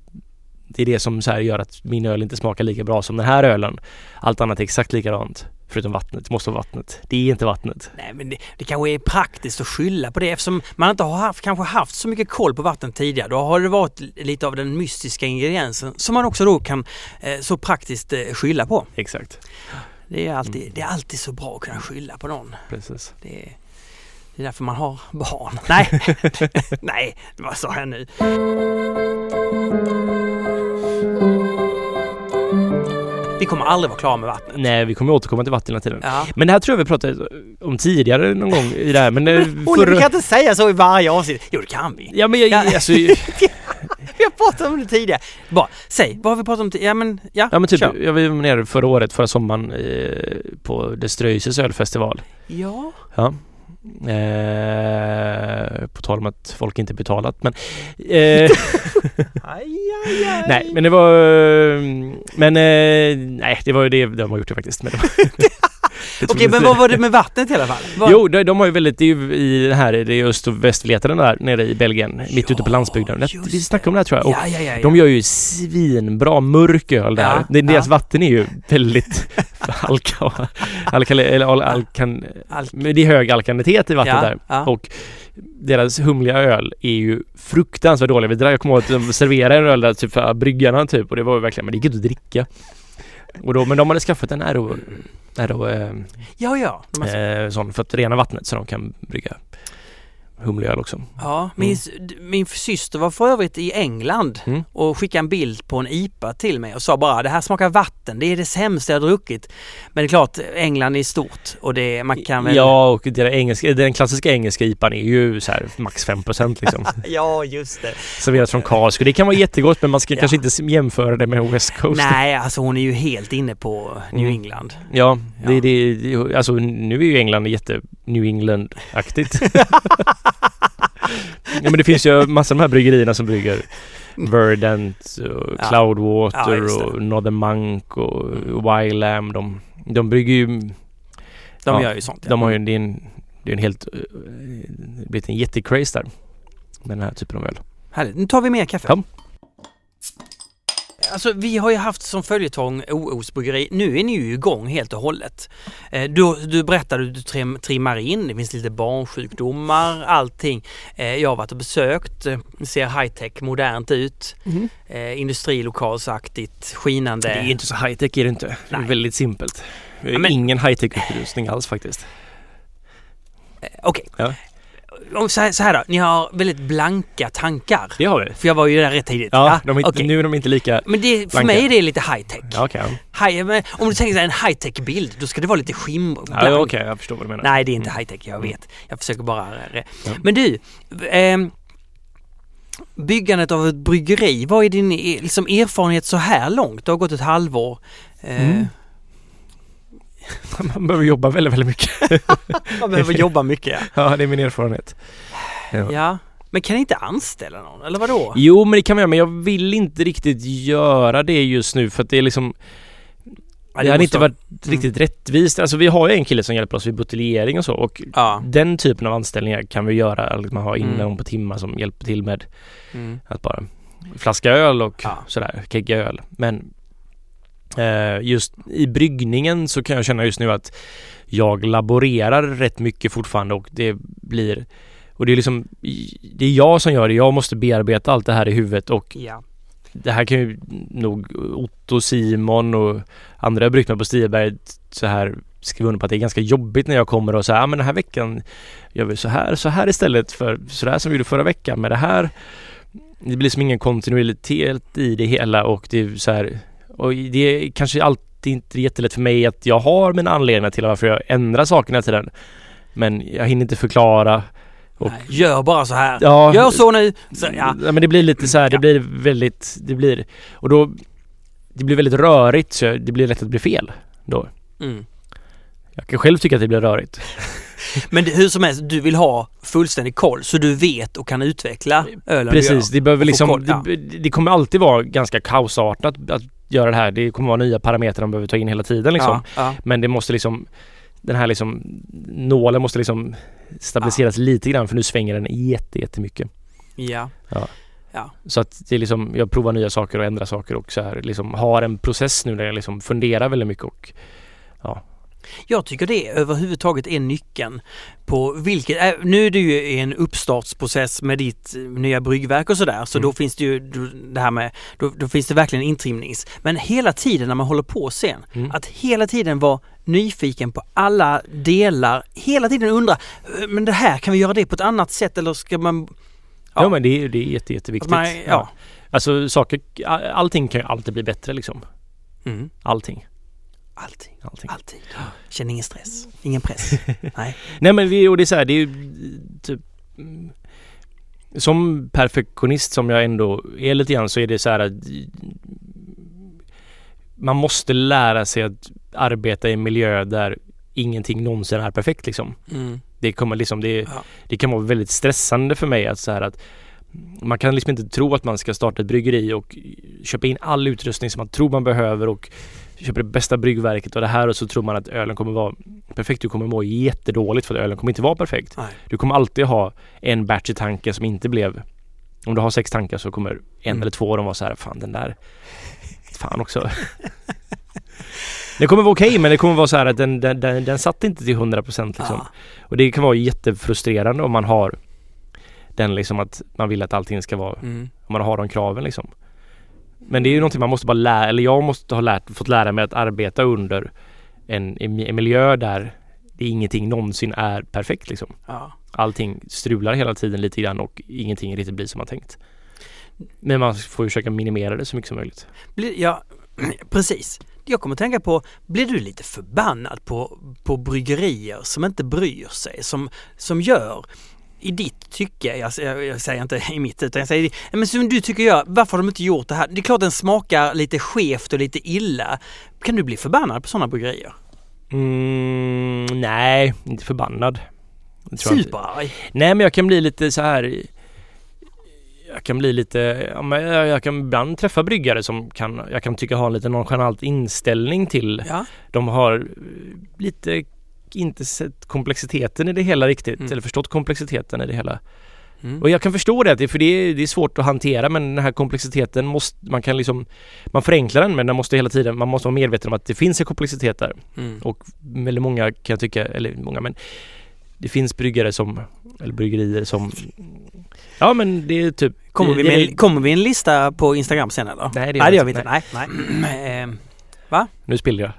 det är det som så här gör att min öl inte smakar lika bra som den här ölen. Allt annat är exakt likadant. Förutom vattnet. Det måste vara vattnet. Det är inte vattnet. Nej, men det, det kanske är praktiskt att skylla på det eftersom man inte har haft, kanske haft så mycket koll på vatten tidigare. Då har det varit lite av den mystiska ingrediensen som man också då kan eh, så praktiskt eh, skylla på. Exakt. Det är, alltid, Mm. det är alltid så bra att kunna skylla på någon. Precis. Det är, det är därför man har barn. Nej, nej, vad sa jag nu? Vi kommer aldrig vara klara med vattnet. Nej, vi kommer återkomma till vatten hela tiden. Ja. Men det här tror jag vi pratade om tidigare någon gång i det här. Men eh, Olle, vi kan inte säga så i varje avsnitt. Jo, det kan vi. Ja men jag, Ja. alltså, Vi har pratat om det tidigare. Bara, säg, vad har vi pratat om tidigare? Ja men, ja. ja men typ, kör. jag var nere förra året, förra sommaren eh, på Deströises ölfestival. Ja. Ja. Eh, på tal om att folk inte betalat men eh, Aj, aj, aj. Nej men det var eh, Men eh, nej det var ju det de har gjort det faktiskt men det var, Okej, men vad var det med vattnet i alla fall? Vad- Jo, de, de har ju väldigt, det är ju i här, det är öst och västbiljetterna där nere i Belgien, mitt ute på Ja, landsbygden. Det, vi snackade om det här tror jag. Och Ja, ja, ja, ja. de gör ju svinbra mörk öl där. Ja, deras ja. vatten är ju väldigt alka, eller al, alkan, Alk- det är hög alkanitet i vattnet ja, där. Ja. Och deras humliga öl är ju fruktansvärt dålig. Jag kommer ihåg att de serverade en öl där typ för bryggarna typ och det var ju verkligen, men det gick inte att dricka. Och då, men de hade skaffat en Aero, Aero eh, ja, ja. Eh, sån för att rena vattnet så de kan brygga humlig öl också. Ja, min, d- min syster var för övrigt i England Mm. och skickade en bild på en IPA till mig och sa bara det här smakar vatten, det är det sämsta jag har druckit. Men det är klart, England är stort och det, man kan väl... Ja, och den, engelska, den klassiska engelska IPAn är ju så här max 5% liksom. Ja, just det. Serveras från och det kan vara jättegott men man ska Ja. kanske inte jämföra det med West Coast. Nej, alltså hon är ju helt inne på New Mm. England. Ja, Ja. Det, det, det, alltså nu är ju England jätte New England-aktigt. ja men det finns ju massor av de här bryggerierna som brygger Verdant och Ja. Cloudwater Ja, det. och Northern Monk och Wild Lamb. De, de brygger ju, De Ja, gör ju sånt. ja. de har ju, det är en, det är en helt, eh, blivit en jättecraze där. Med den här typen av öl. Härligt. Nu tar vi mer kaffe. Ja. Alltså vi har ju haft som följetong OOs bryggeri. Nu är ni ju igång helt och hållet. Eh, Du, du berättade att du trim, trimmar in, det finns lite barnsjukdomar, allting. Eh, Jag har varit och besökt, eh, ser high-tech, modernt ut. Eh, Industrilokalsaktigt, skinande. Det är inte så high-tech är det inte. Det är Nej. väldigt simpelt. Ja, men- ingen high-tech utrustning alls faktiskt. Okej. Ja. Om så, här, så här då, ni har väldigt blanka tankar. Det har vi. För jag var ju där rätt tidigt. Ja, de är okej. nu är de inte lika... Men det, för blanka. mig är det lite high tech. Ja, okej. High, om du tänker dig en high tech bild, då ska det vara lite skimmer. Ja, okej, jag förstår vad du menar. Nej, det är inte Mm. high tech, jag vet. Jag försöker bara... Ja. Men du, ehm, byggandet av ett bryggeri, vad är din eh, liksom, erfarenhet så här långt? Det har gått ett halvår. Eh, Mm. Man behöver jobba väldigt, väldigt mycket. Man behöver jobba mycket ja. Ja, det är min erfarenhet. Ja. ja. Men kan ni inte anställa någon, eller vadå? Jo, men det kan man göra, men jag vill inte riktigt göra det just nu för att det är liksom Ja, det hade inte varit riktigt rättvist. Alltså vi har ju en kille som hjälper oss vid buteljering och så och Ja. den typen av anställningar kan vi göra. Man har in Mm. någon på timmar som hjälper till med Mm. att bara flaska öl och Ja. sådär, kegga öl. Men just i bryggningen så kan jag känna just nu att jag laborerar rätt mycket fortfarande och det blir och det är liksom det är jag som gör det. Jag måste bearbeta allt det här i huvudet och Ja. det här kan ju nog Otto, Simon och andra jag bryggt med på Stiaberg så här skriva under på att det är ganska jobbigt när jag kommer och säger ja men den här veckan gör vi så här, så här istället för så där som vi gjorde förra veckan med det här. Det blir som ingen kontinuitet i det hela och det är så här och det är kanske alltid inte jättelätt för mig att jag har mina anledningar till varför jag ändrar sakerna till den. Men jag hinner inte förklara. Och- Nej, Gör bara så här. Ja, Gör så nu. Så, ja. Ja men det blir lite så här, det blir väldigt, det blir och då det blir väldigt rörigt så det blir lätt att blir fel då. Mm. Jag kan själv tycka att det blir rörigt. Men hur som helst, du vill ha fullständig koll så du vet och kan utveckla ölen Precis, det behöver liksom, koll, ja. det, det kommer alltid vara ganska kaosartat att göra det här. Det kommer vara nya parametrar de behöver ta in hela tiden liksom. Ja, ja. Men det måste liksom den här liksom nålen måste liksom stabiliseras lite grann för nu svänger den jätte, jättemycket. ja. Så att det är liksom, jag provar nya saker och ändrar saker och så här liksom har en process nu där jag liksom funderar väldigt mycket och Jag tycker det överhuvudtaget är nyckeln på vilket, äh, nu är du ju en uppstartsprocess med ditt nya bryggverk och sådär så Mm. då finns det ju det här med, då, då finns det verkligen intrimnings. Men hela tiden när man håller på sen, Mm. att hela tiden vara nyfiken på alla delar, hela tiden undra, "Eh, men det här, kan vi göra det på ett annat sätt eller ska man... Ja, men det är, det är jätte, jätteviktigt. man, ja. Alltså saker, all- allting kan ju alltid bli bättre liksom. Mm. Allting. Alltid, allting. alltid. Känn ingen stress, ingen press. Nej. Nej men det, och det är så här, det är ju typ mm, Som perfektionist som jag ändå är lite grann så är det så här att Man måste lära sig att arbeta i en miljö där ingenting någonsin är perfekt liksom. Mm. Det kommer liksom, det, Ja. det kan vara väldigt stressande för mig att så här att man kan liksom inte tro att man ska starta ett bryggeri och köpa in all utrustning som man tror man behöver och köper det bästa bryggverket och det här och så tror man att ölen kommer vara perfekt. Du kommer må jättedåligt för att ölen kommer inte vara perfekt. Nej. Du kommer alltid ha en batch i tanken som inte blev om du har sex tankar så kommer en Mm. eller två av dem vara så här, fan den där Fan också Det kommer vara okej men det kommer vara så här att den, den, den, den satt inte till 100% liksom. Ja. Och det kan vara jättefrustrerande om man har den liksom att man vill att allting ska vara, Mm. om man har de kraven liksom. Men det är ju någonting man måste bara lära, eller jag måste ha lärt, fått lära mig att arbeta under en, en, miljö där det ingenting någonsin är perfekt liksom. Ja. Allting strular hela tiden lite grann och ingenting riktigt blir som man tänkt. Men man får ju försöka minimera det så mycket som möjligt. Blir, ja, precis. Jag kommer att tänka på, blir du lite förbannad på, på bryggerier som inte bryr sig, som, som gör i ditt tycke, jag, jag, jag säger inte i mitt utan jag säger men som du tycker gör, varför har de inte gjort det här? Det är klart den smakar lite skevt och lite illa. Kan du bli förbannad på sådana bryggerier? Mm, nej, inte förbannad. Superarg? Nej men jag kan bli lite så här Jag kan bli lite, ja, men jag, jag kan ibland träffa bryggare som kan, jag kan tycka har en lite nonchalant inställning till. Ja. De har lite inte sett komplexiteten i det hela riktigt Mm. eller förstått komplexiteten i det hela. Mm. Och jag kan förstå det, för det är, det är svårt att hantera men den här komplexiteten måste, man kan liksom Man förenklar den men den måste hela tiden, man måste vara medveten om att det finns en komplexitet där. Mm. Och väldigt många kan jag tycka, eller många men Det finns bryggare som, eller bryggerier som Ja men det är typ Kommer, vi med, en- kommer vi en lista på Instagram sen eller? Nej det Nej det gör vi inte. inte. Nej. Nej. Ehm, Nu spiller jag.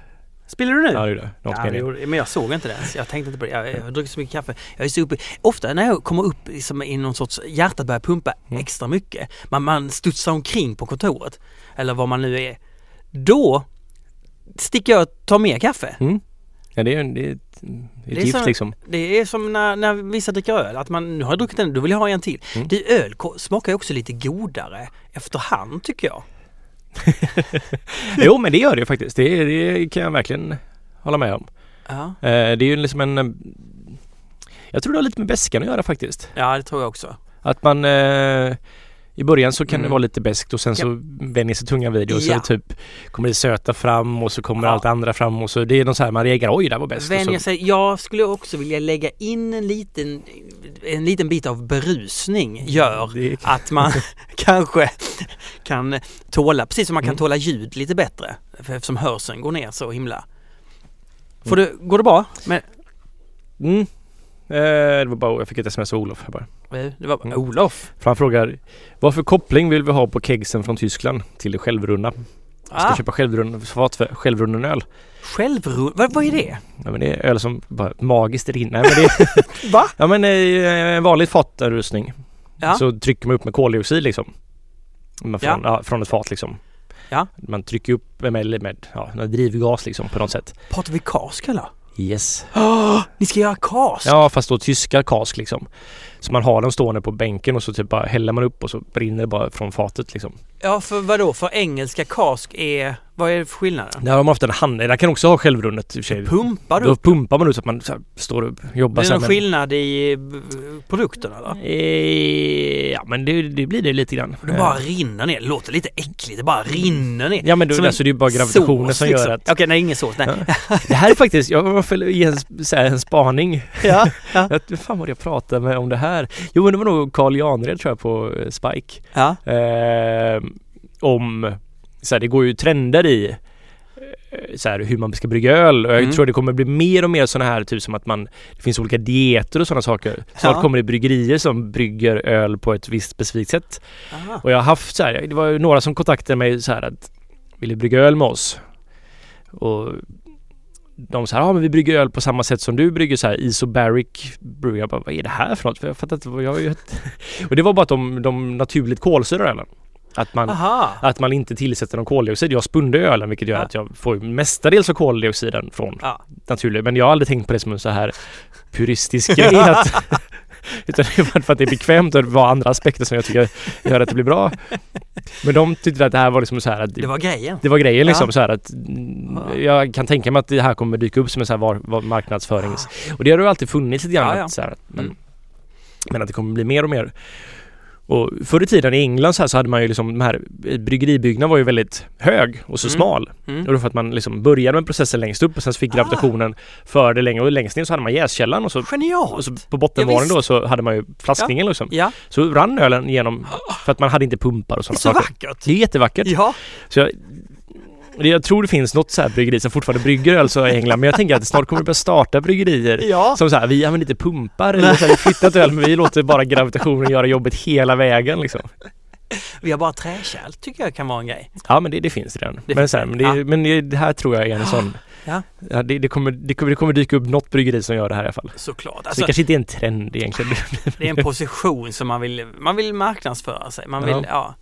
Spiller du nu? Ja, det gjorde jag. Ja, det gjorde- men jag såg inte det ens. Jag tänkte inte på det. Jag, jag har druckit så mycket kaffe. Jag är så uppe. Ofta när jag kommer upp liksom i någon sorts, hjärtat börjar pumpa Mm. extra mycket. Man, man studsar omkring på kontoret. Eller vad man nu är. Då sticker jag och tar mer kaffe. Mm. Ja, det är, det är, ett- det är Det är gift så- liksom. Det är som när, när vissa dricker öl. Att man, nu har jag druckit en, då vill jag ha en till. Mm. Det öl smakar ju också lite godare efterhand tycker jag. Jo, men det gör det ju faktiskt. Det, det kan jag verkligen hålla med om. Ja, Eh, det är ju liksom en... eh, Jag tror det har lite med bäskan att göra faktiskt. ja det tror jag också. Att man... Eh, I början så kan det Mm. vara lite beskt och sen så vänjer sig tungan vid det och så Ja. typ kommer det söta fram och så kommer Ja. allt andra fram och så det är någon så här man reagerar oj det var bäst. så, sig. Jag skulle också vilja lägga in en liten, en liten bit av berusning gör det, att man kanske kan tåla, precis som man kan Mm. tåla ljud lite bättre. Eftersom hörseln går ner så himla. Får du, går det bra? Men, mm. eh, det var bara, jag fick ett sms av Olof här bara. Det var Mm. Olof. För han frågar Vad för koppling vill vi ha på kegsen från Tyskland till det självrunna? Jag ska Ah, köpa självrunna, fat för självrunnen öl. självrull... Vad, vad är det? Ja men det är öl som bara magiskt rinner. Nej, men det är, Va? ja men eh, en vanlig fatrustning. Ja. Så trycker man upp med koldioxid liksom. Från, Ja. ja. från ett fat liksom. Ja. Man trycker upp med, med, med ja, drivgas liksom på något sätt. Pratar vi kask eller? Yes. Oh, ni ska göra kask? Ja fast då tyska kask liksom. Så man har den stående på bänken och så typ bara häller man upp och så brinner det bara från fatet liksom. Ja, för vad då? För engelska kask är... Vad är skillnaden? Där har man ofta en hand, där kan också ha självrunnet i och för sig. Pumpar du Då upp? pumpar man ut så att man så här, står och jobbar Blir det någon med- skillnad i eh, produkten eller? Eh, ja men det, det blir det lite grann. Det bara rinner ner. Det låter lite äckligt. Det bara rinner ner. Ja men då, Som alltså det är ju bara gravitationen sås, som liksom. gör att... Okej, nej ingen sås. Nej. Det här är faktiskt, jag för ge en, så här, en spaning. Ja, ja. Jag, vad fan var det jag pratade med om det här? Jo men det var nog Carl Janred tror jag på eh, Spike. ja. Eh, om, så här, det går ju trender i eh, så här, hur man ska brygga öl och jag Mm. tror det kommer bli mer och mer sådana här typ som att man Det finns olika dieter och sådana saker. Snart Ja. kommer det bryggerier som brygger öl på ett visst specifikt sätt. Aha. Och jag har haft så här, det var ju några som kontaktade mig så här att Vill du brygga öl med oss? Och de sa ja men vi brygger öl på samma sätt som du brygger så här isobaric brew. Jag bara vad är det här för något? För jag fattar inte jag har ju ett... Och det var bara att de, de naturligt kolsyrar ölen. Att man, Aha. att man inte tillsätter någon koldioxid. Jag spunde ölen vilket gör Ja. att jag får mestadels av koldioxiden från Ja. naturligt. Men jag har aldrig tänkt på det som en så här puristisk grej. Att, utan det var för att det är bekvämt och det var andra aspekter som jag tycker gör att det blir bra. Men de tyckte att det här var liksom så här att Det var grejen. det var grejen liksom Ja. så här att jag kan tänka mig att det här kommer dyka upp som en så här var, var marknadsförings... Och det har ju alltid funnits lite grann. Ja, ja. Så här, men, Mm. men att det kommer bli mer och mer. Och förr i tiden i England så, så hade man ju liksom de här Bryggeribyggnaden var ju väldigt hög och så Mm. smal. Mm. Och då för att man liksom började med processen längst upp och sen så fick Ah. gravitationen för det längre och längst ner så hade man jäskällan och så, och Genialt! så på bottenvåningen Ja, då så hade man ju flaskningen liksom. Ja, Så rann ölen igenom för att man hade inte pumpar och det är sådana så saker. vackert! Det är jättevackert. Ja, Så jag, jag tror det finns något så här bryggeri som fortfarande brygger öl så i England men jag tänker att snart kommer det börja starta bryggerier ja. som så här, vi använder inte pumpar eller så här, vi flyttat öl men vi låter bara gravitationen göra jobbet hela vägen liksom. Vi har bara träkärl, tycker jag kan vara en grej. Ja men det, det finns redan. Det men, finns så här, men, det, Ja. men det, det här tror jag är en sån Ja. Ja, det, det, kommer, det, kommer, det kommer dyka upp något bryggeri som gör det här i alla fall. Såklart. Så det Alltså, kanske inte är en trend egentligen. det är en position som man vill, man vill marknadsföra sig. Man vill, Ja. ja.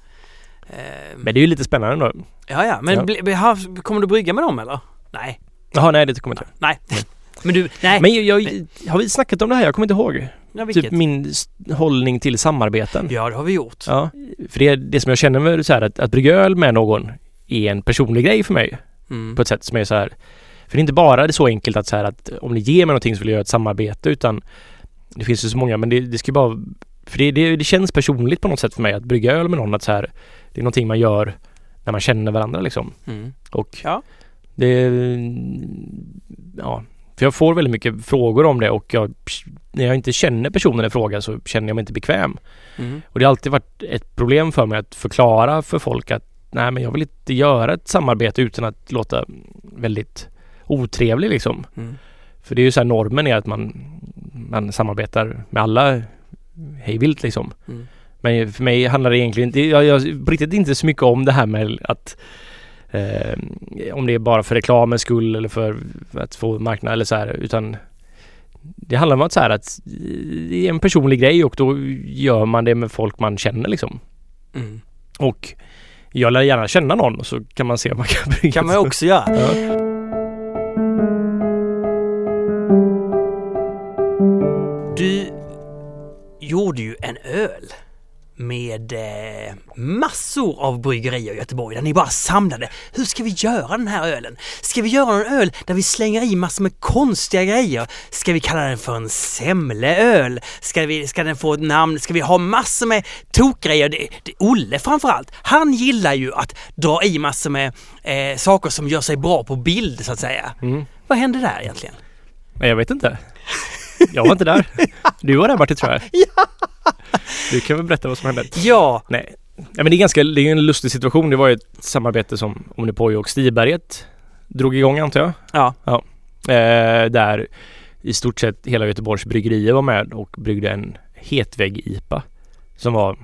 Eh, Men det är ju lite spännande ändå. ja, ja. Men Ja. kommer du brygga med dem eller? Nej. Jaha nej det kommer jag inte. Nej. Men du, nej. Men jag, jag, har vi snackat om det här? Jag kommer inte ihåg. ja? Typ min hållning till samarbeten. Ja, det har vi gjort. Ja, för det, det som jag känner med så här att, att brygga öl med någon är en personlig grej för mig Mm. på ett sätt som är så här. För det är inte bara det så enkelt att så här att om ni ger mig någonting så vill jag göra ett samarbete utan det finns ju så många men det, det ska ju bara för det, det, det känns personligt på något sätt för mig att brygga öl med någon att så här det är någonting man gör när man känner varandra liksom Mm. och Ja. det ja för jag får väldigt mycket frågor om det och jag, när jag inte känner personen i fråga så känner jag mig inte bekväm. Mm. Och det har alltid varit ett problem för mig att förklara för folk att nej men jag vill inte göra ett samarbete utan att låta väldigt otrevlig liksom. Mm. För det är ju så här normen är att man, man samarbetar med alla hejvilt liksom. Mm. Men för mig handlar det egentligen inte, jag, jag bryr mig inte så mycket om det här med att Eh, om det är bara för reklamens skull eller för att få marknad eller så här utan det handlar om att så här att det är en personlig grej och då gör man det med folk man känner liksom. Mm. Och jag lär gärna känna någon och så kan man se om man kan brygga. kan man också göra. Ja. Du gjorde ju en öl med eh, massor av bryggerier i Göteborg där ni bara samlade. Hur ska vi göra den här ölen? Ska vi göra en öl där vi slänger i massor med konstiga grejer? Ska vi kalla den för en semleöl? Ska, vi, ska den få ett namn? Ska vi ha massor med tokgrejer? Det, det, Olle framförallt, han gillar ju att dra i massor med eh, saker som gör sig bra på bild så att säga. Mm. Vad hände där egentligen? Jag vet inte. Jag var inte där. Du var där Martin tror jag. Ja. Du kan väl berätta vad som hände? Ja, Nej. Ja, men det är ganska, det är en lustig situation. Det var ju ett samarbete som Omnipojo och Stiberget drog igång antar jag. ja, Eh, där i stort sett hela Göteborgs bryggerier var med och bryggde en hetvägg-IPA. Som var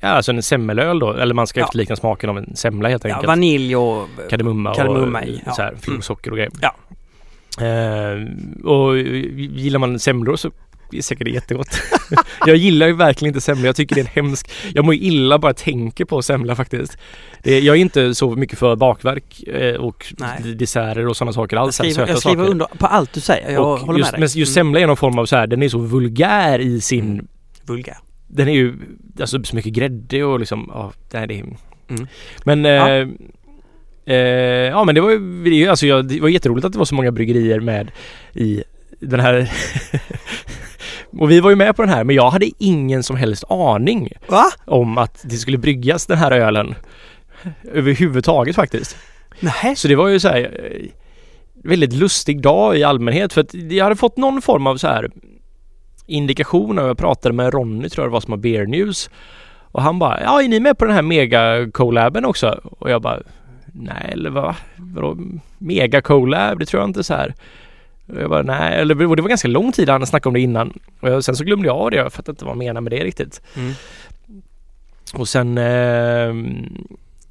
ja, alltså en semmelöl då. Eller man ska Ja. efterlikna smaken av en semla helt ja enkelt. vanilj och kardemumma, kardemumma och i, ja. så här, Mm. florsocker och grejer. Ja. Eh, och gillar man semlor så är det säkert jättegott. jag gillar ju verkligen inte semlor. Jag tycker det är en hemsk... Jag mår ju illa bara jag tänker på semla faktiskt. Jag är inte så mycket för bakverk eh, och Nej. desserter och sådana saker Jag alls. här skriver, jag skriver under på allt du säger. Jag och håller just, med dig. Men just Mm. semla är någon form av så här, den är så vulgär i sin... Mm. Vulgär. Den är ju alltså så mycket grädde och liksom, ja, det är... Mm. Men Ja. eh, eh, ja men det var är ju- alltså jag, det var jätteroligt att det var så många bryggerier med i den här Och vi var ju med på den här men jag hade ingen som helst aning Va? om att det skulle bryggas den här ölen överhuvudtaget faktiskt. Nej. Så det var ju så här eh, väldigt lustig dag i allmänhet för att jag hade fått någon form av så här indikation och jag pratade med Ronny tror jag det var som har Beer News och han bara ja är ni med på den här mega collaben också? Och jag bara nej eller vad? Vadå mega collab? Det tror jag inte så här. Och jag bara nej, eller och det var ganska lång tid han snackade om det innan och sen så glömde jag av det jag fattade inte vad han menade med det riktigt. Mm. Och sen eh,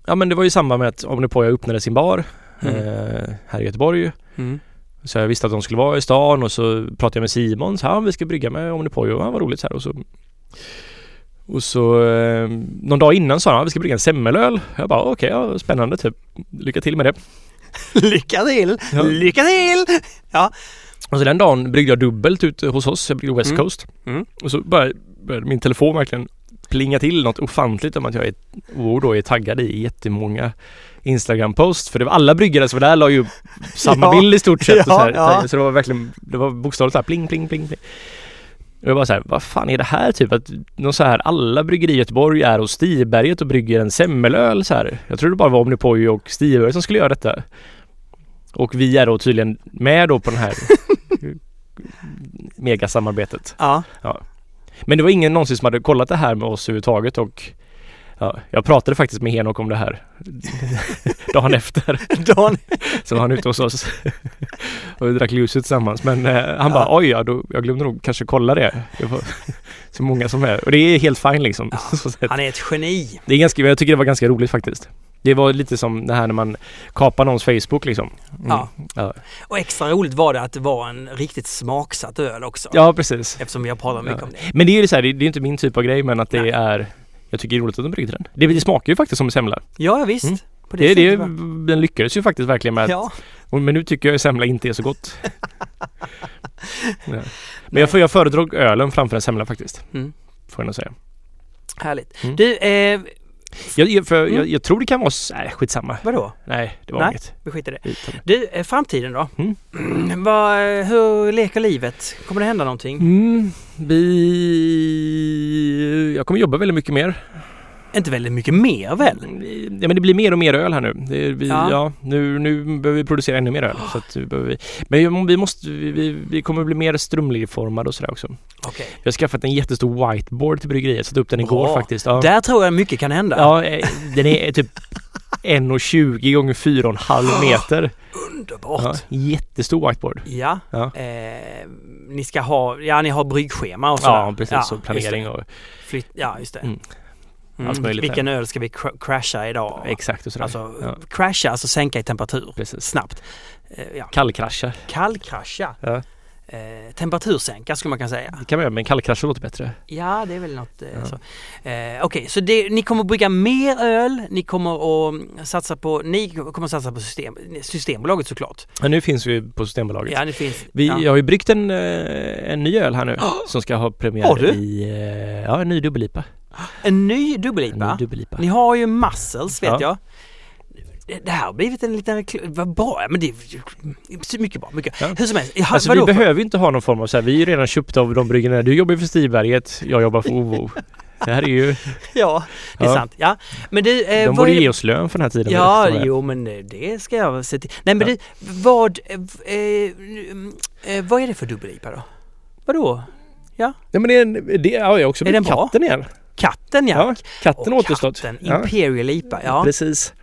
Ja men det var ju i samband med att Omnipoja öppnade sin bar Mm. eh, här i Göteborg. Mm. Så jag visste att de skulle vara i stan och så pratade jag med Simon. Så här, vi ska brygga med Omnipojo. Ja, vad roligt så här. Och så, och så eh, någon dag innan sa han vi ska brygga en semmelöl. Jag bara okej, ja, spännande typ. Lycka till med det. Lycka till! Ja. Lycka till! Ja. Och så den dagen bryggde jag dubbelt ute hos oss. Jag bryggde West Mm. Coast. Mm. Och så började, började min telefon verkligen plinga till något ofantligt om att jag är, och då är taggad i jättemånga Instagram-post. För det var alla bryggare som var där la ju upp samma Ja. bild i stort sett. och så, Ja, så det var verkligen, det var bokstavligt så här pling, pling, pling. pling. Och jag var så här, vad fan är det här typ? Att någon så här, alla bryggerier i Göteborg är hos Stiberget och brygger en semmelöl så här. Jag trodde det bara var Omnipojo och Stiberget som skulle göra detta. Och vi är då tydligen med då på den här megasamarbetet. Ja. Men det var ingen någonsin som hade kollat det här med oss överhuvudtaget och ja, jag pratade faktiskt med Henok om det här dagen efter. Dan. Så var han ute hos oss och drack ljuset tillsammans. Men eh, han bara Ja. oj ja, då, jag glömde nog kanske kolla det. Det så många som är och det är helt fine liksom. Ja. Han är ett geni. det är ganska, jag tycker det var ganska roligt faktiskt. Det var lite som det här när man kapar någons Facebook liksom. Mm. Ja. Ja. Och extra roligt var det att det var en riktigt smaksatt öl också. ja, precis. Eftersom vi har pratat mycket Ja. om det. Men det är ju så här, det, det är inte min typ av grej men att det Nej. är Jag tycker det är roligt att de bryggde den. Det, det smakar ju faktiskt som semla. Ja, visst. Mm. På Det, det, va? den lyckades ju faktiskt verkligen med att, Ja. och- Men nu tycker jag ju semla inte är så gott. Men jag, jag föredrog ölen framför en semla faktiskt. Mm. Får jag nog säga. Härligt. Mm. Du, eh, Jag, jag, för, Mm. jag, jag tror det kan vara... Nej, skitsamma. vadå? Nej, det var Nej. inget. Vi skiter i det. Du, eh, framtiden då? Mm. Vad, hur leker livet? Kommer det hända någonting? Mm, vi... Jag kommer jobba väldigt mycket mer. Inte väldigt mycket mer väl? Ja, men det blir mer och mer öl här nu. Det vi, Ja. ja. nu, nu behöver vi producera ännu mer öl. Så att vi, men vi måste, vi, vi, kommer bli mer strömlinjeformade och sådär också. Okej. Vi har skaffat en jättestor whiteboard till bryggeriet. Satt upp den igår Bra. faktiskt. Ja, Där tror jag mycket kan hända. ja eh, den är typ 1,20 gånger 4,5 meter. Underbart. Ja, jättestor whiteboard. Ja. Ja. Eh, ni ska ha, ja ni har bryggschema och sådär. Ja, precis. och just planering och... Flytt, ja, just det. Mm. Mm. allt möjligt. Vilken öl ska vi cr- crasha idag? Exakt och sådär. Alltså ja, crasha, alltså sänka i temperatur precis. snabbt. Eh, ja. Kallkrascha. Kallkrascha. Ja. Eh, temperatursänka skulle man kunna säga. Det kan man göra men kallkrascha låter bättre. Ja, det är väl något eh, Ja. så. Eh, Okej, så det, ni kommer att brygga mer öl, ni kommer att satsa på, ni kommer att satsa på system, Systembolaget såklart. Men nu finns vi på Systembolaget. Ja, det finns. Vi ja. har ju bryggt en, eh, en ny öl här nu som ska ha premiär i, eh, ja en ny dubbellipa. En ny ny dubbellipa. Ni har ju Muscles vet Ja. jag. Det- här har blivit en liten reklam, vad bra, ja, men det är mycket bra, mycket. Ja. Hur som helst, ja, Alltså vi behöver inte ha någon form av så här, vi är ju redan köpta av de bryggerierna. Du jobbar för Stiberget, jag jobbar för OVO. Det här är ju, Ja, det är Ja. sant. Ja. Men du, eh, de borde är- ge oss lön för den här tiden. Ja, jag. jo men eh, det ska jag se till. Nej men Ja. du, vad, eh, eh, eh, vad är det för dubbel-IPA då? Vadå? Ja men det är, en, det, ja, jag har också blivit katten igen. Katten ja. Ja, katten Och återstått. Katten, Imperial IPA, ja. Precis.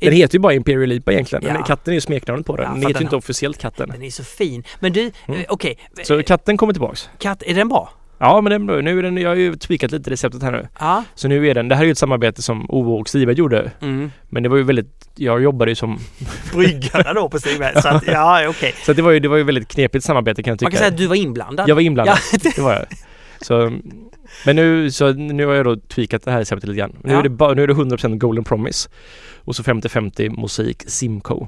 Den heter ju bara Imperial IPA egentligen. Ja. katten är ju smeknamnet på den. Ja, den heter ju inte officiellt katten. Den är så fin. Men du, Mm. eh, okej. Så katten kommer tillbaks. Katt, är den bra? Ja men den, nu är den, jag har ju tweakat lite receptet här nu. Ja. Så nu är den, det här är ju ett samarbete som OVO och Stiberg gjorde. Mm. Men det var ju väldigt, jag jobbade ju som, Bryggare då på Stigberg. Så att, ja okej. så det var ju, det var ju väldigt knepigt samarbete kan jag tycka. Man kan säga att du var inblandad. Jag var inblandad. Ja. Det var jag. Så, men nu, så nu har jag då tweakat det här receptet lite grann. Nu, Ja. är det bara, nu är det 100% Golden Promise. Och så 50-50 Mosaik Simco.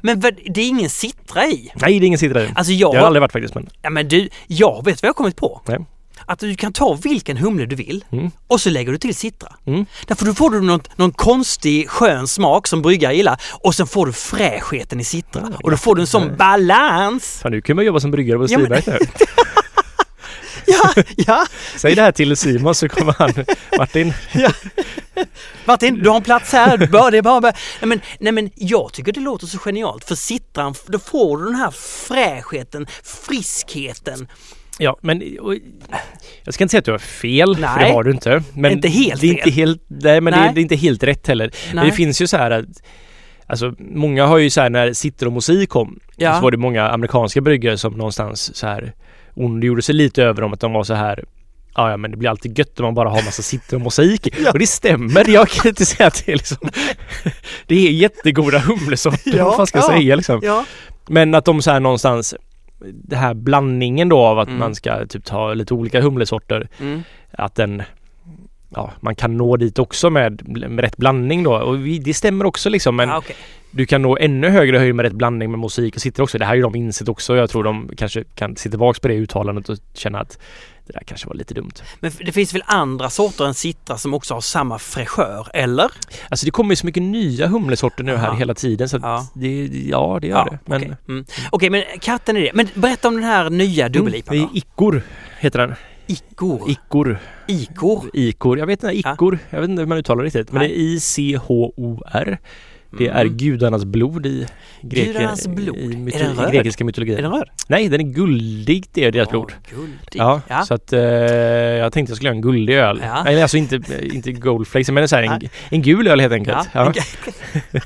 Men det är ingen citra i. Nej det är ingen cider i. Alltså jag, Det har aldrig varit faktiskt men. ja men du, jag vet vad jag har kommit på. Nej. Att du kan ta vilken humle du vill Mm. och så lägger du till citra. Mm. Därför då får du någon, någon konstig skön smak som bryggare gillar och sen får du fräschheten i citra. Ja, och då får du en sån balans. Fan nu kan man jobba som bryggare på Ja, men- Stiberg. Ja, ja. Säg det här till Simon så kommer han, Martin. Martin, du har en plats här. Du bör, det bara, bara. Nej, men, nej men jag tycker det låter så genialt för citran, då får du den här fräschheten, friskheten. Ja men och, jag ska inte säga att du har fel, för Nej. det har du inte. Men Inte helt det är inte helt, nej men Det, Nej. är, det är inte helt rätt heller. Men det finns ju så här att Alltså många har ju så här när Sitter och musik kom Ja. så var det många amerikanska bryggare som någonstans så här ondgjorde sig lite över dem att de var så här Ja, ja men det blir alltid gött om man bara har massa sitter och mosaik. Ja. Och det stämmer, jag kan inte säga att det är liksom Det är jättegoda humlesorter, Ja, vad fan ska jag ja. säga liksom. Ja. Men att de så här någonstans Det här blandningen då av att Mm. man ska typ ta lite olika humlesorter Mm. Att den Ja, man kan nå dit också med, med rätt blandning då och vi, det stämmer också liksom men Ja, okej. du kan nå ännu högre höjd med rätt blandning med musik och sitter också. Det här har ju de insett också. Jag tror de kanske kan se tillbaks på det uttalandet och känna att det där kanske var lite dumt. Men det finns väl andra sorter än citra som också har samma fräschör, eller? Alltså det kommer ju så mycket nya humlesorter nu här Aha. hela tiden så Ja. det, ja det gör det. Men Okej, mm. Okej, men katten är det. Men berätta om den här nya Mm, dubbel-IPan det är. Ikkor heter den. Ikor. Ikkor. Ikor. Ikor. Jag vet inte, Ja. ikkor. Jag vet inte hur man uttalar det riktigt. Men Nej. det är I-C-H-O-R. Det är Mm. gudarnas blod i, greke, Gudarnas blod. i, Är myto- den röd? i grekiska mytologin. Är den röd? Nej, den är guldig. Det är deras blod. Åh, guldig. Ja, ja. så att eh, jag tänkte jag skulle göra en guldig öl. Ja. Eller alltså inte, inte goldflakes men så här, en, en gul öl helt enkelt. Ja.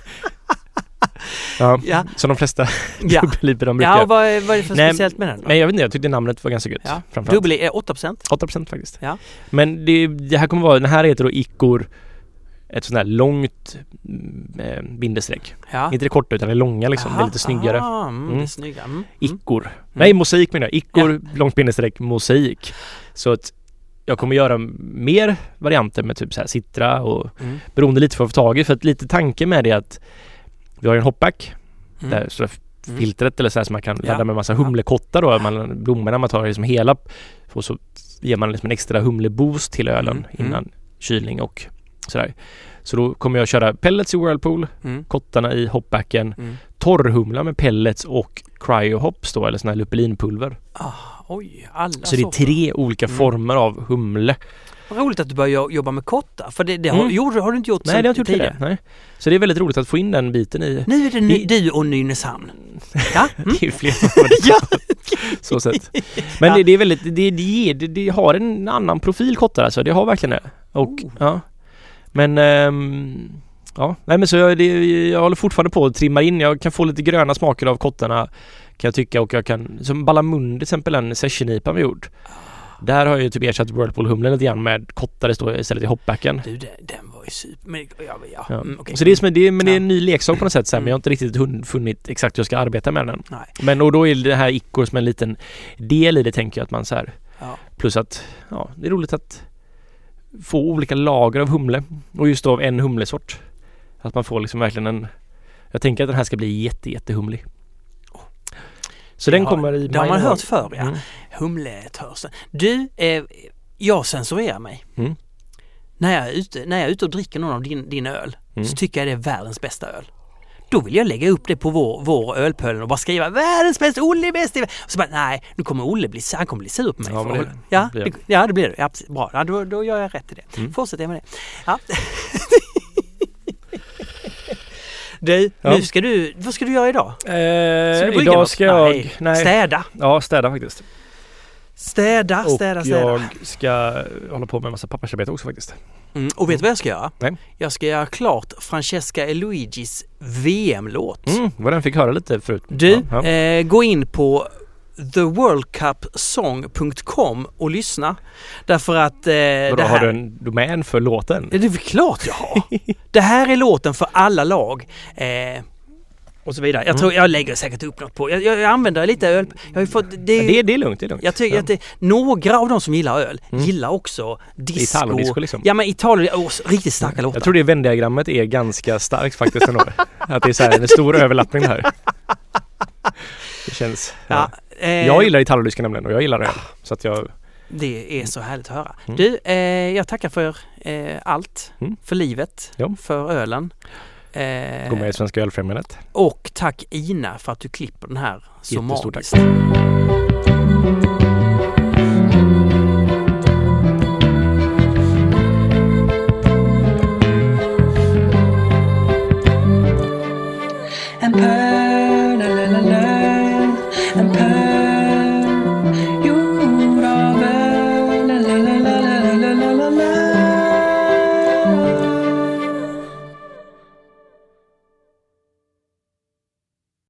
Ja. Ja. Ja. Som de flesta Ja. dubbelliper de brukar. Ja, och vad, vad är det för Nej, speciellt med den då? Nej jag vet inte, jag tyckte namnet var ganska gött. Ja. Dubbel är 8%? 8% faktiskt. Ja. Men det, det här kommer vara, den här heter då Ikkor ett sånt här långt mm, eh, bindestreck. Ja. Inte det korta utan det långa liksom. Det är lite snyggare. Ah, mm, Det är Mm. snyggare. Mm. Mm. Ikkor. Nej, mosaik menar jag. Ikkor, långt bindestreck, mosaik. Så att jag kommer göra mer varianter med typ så här citra och Mm. beroende lite på vad jag får tag i. För att lite tanke med det är att vi har ju en hopback Mm. där så Mm. filtret eller så här som man kan Ja. ladda med massa humlekottar då. Man, blommorna man tar liksom hela och så ger man liksom en extra humleboost till ölen Mm. Mm. innan kylning och sådär. Så då kommer jag köra pellets i Whirlpool, Mm. kottarna i hopbacken, Mm. torrhumla med pellets och cryohops då eller sån här lupulinpulver. Ah, oj, alla Så det är tre olika Mm. former av humle. Vad roligt att du börjar jo- jobba med kottar, för det, det har, Mm. gjorde, har du inte gjort Nej, det har jag inte gjort tidigare. Så det är väldigt roligt att få in den biten i Nu är det ny, Det- du och Nynäshamn. Ja? Mm. Det är ju fler ord. ja. så sätt. Men Ja. det, det är väldigt, det, det, det, det har en annan profil kottar alltså. Det har verkligen det. Och Oh. ja. Men ehm, ja, nej men så jag, det, jag håller fortfarande på att trimma in. Jag kan få lite gröna smaker av kottarna kan jag tycka och jag kan, som Balamundi till exempel, en session-IPA vi gjort. Där har jag ju typ ersatt Whirlpool-humlen lite grann med kottare stå istället i hopbacken. Du, den, den var ju super... Men, ja, ja. Ja. Mm, okej. Så det är, som, det är, men det är en ny leksak på något sätt så här, men Mm. jag har inte riktigt funnit exakt hur jag ska arbeta med den. Nej. Men och då är det här Icor som en liten del i det tänker jag att man så här. Ja. Plus att ja, det är roligt att få olika lager av humle och just av en humlesort. Att man får liksom verkligen en Jag tänker att den här ska bli jätte jättehumlig. Så den kommer i det har maj man hört förr, ja. Mm. Humletörsten. Du, eh, jag censurerar mig. Mm. När, jag är ute, när jag är ute och dricker någon av din, din öl Mm. så tycker jag det är världens bästa öl. Då vill jag lägga upp det på vår, vår ölpölen och bara skriva världens bästa, Olle är bäst i världen." Och så bara nej, nu kommer Olle bli, han kommer bli sur på mig. Ja, det ja, det, ja, det blir det. Ja. Bra, ja, då, då gör jag rätt i det. Mm. Fortsätter jag med det. Ja. du, Ja. nu ska du, vad ska du göra idag? Ska du Eh, idag något? ska jag Nej. nej. Städa. Ja, städa faktiskt. Städa, Och städa, städa. jag ska hålla på med en massa pappersarbete också faktiskt. Mm, och vet du vad jag ska göra? Nej. Jag ska göra klart Francesca Eluigis VM-låt. Mm, vad den fick höra lite förut. Du, Ja, ja. Eh, gå in på theworldcupsong.com och lyssna. Därför att... Eh, Vadå, det har här, du en domän för låten? Det är väl klart jag har. det här är låten för alla lag. Eh, och så vidare. Jag Mm. tror jag lägger säkert upp något på. Jag, jag, jag använder lite öl. Jag har fått... Det, Ja, det, det är lugnt, det är lugnt. jag tycker ja. att det, några av de som gillar öl Mm. gillar också disco. Italodisco liksom. Ja men Italien, oh, riktigt starka låtar. Jag tror det Venn-diagrammet är ganska starkt faktiskt ändå. att det är så här, en stor överlappning här. Det känns... Ja. Eh, jag gillar gitarrolyskan nämligen och jag gillar öl. Så att jag... Det är så härligt att höra. Mm. Du, eh, jag tackar för eh, allt, mm. för livet, ja. för ölen. Eh, Gå med i Svenska ölfrämjandet. Och tack Ina för att du klipper den här så magiskt. Tack. En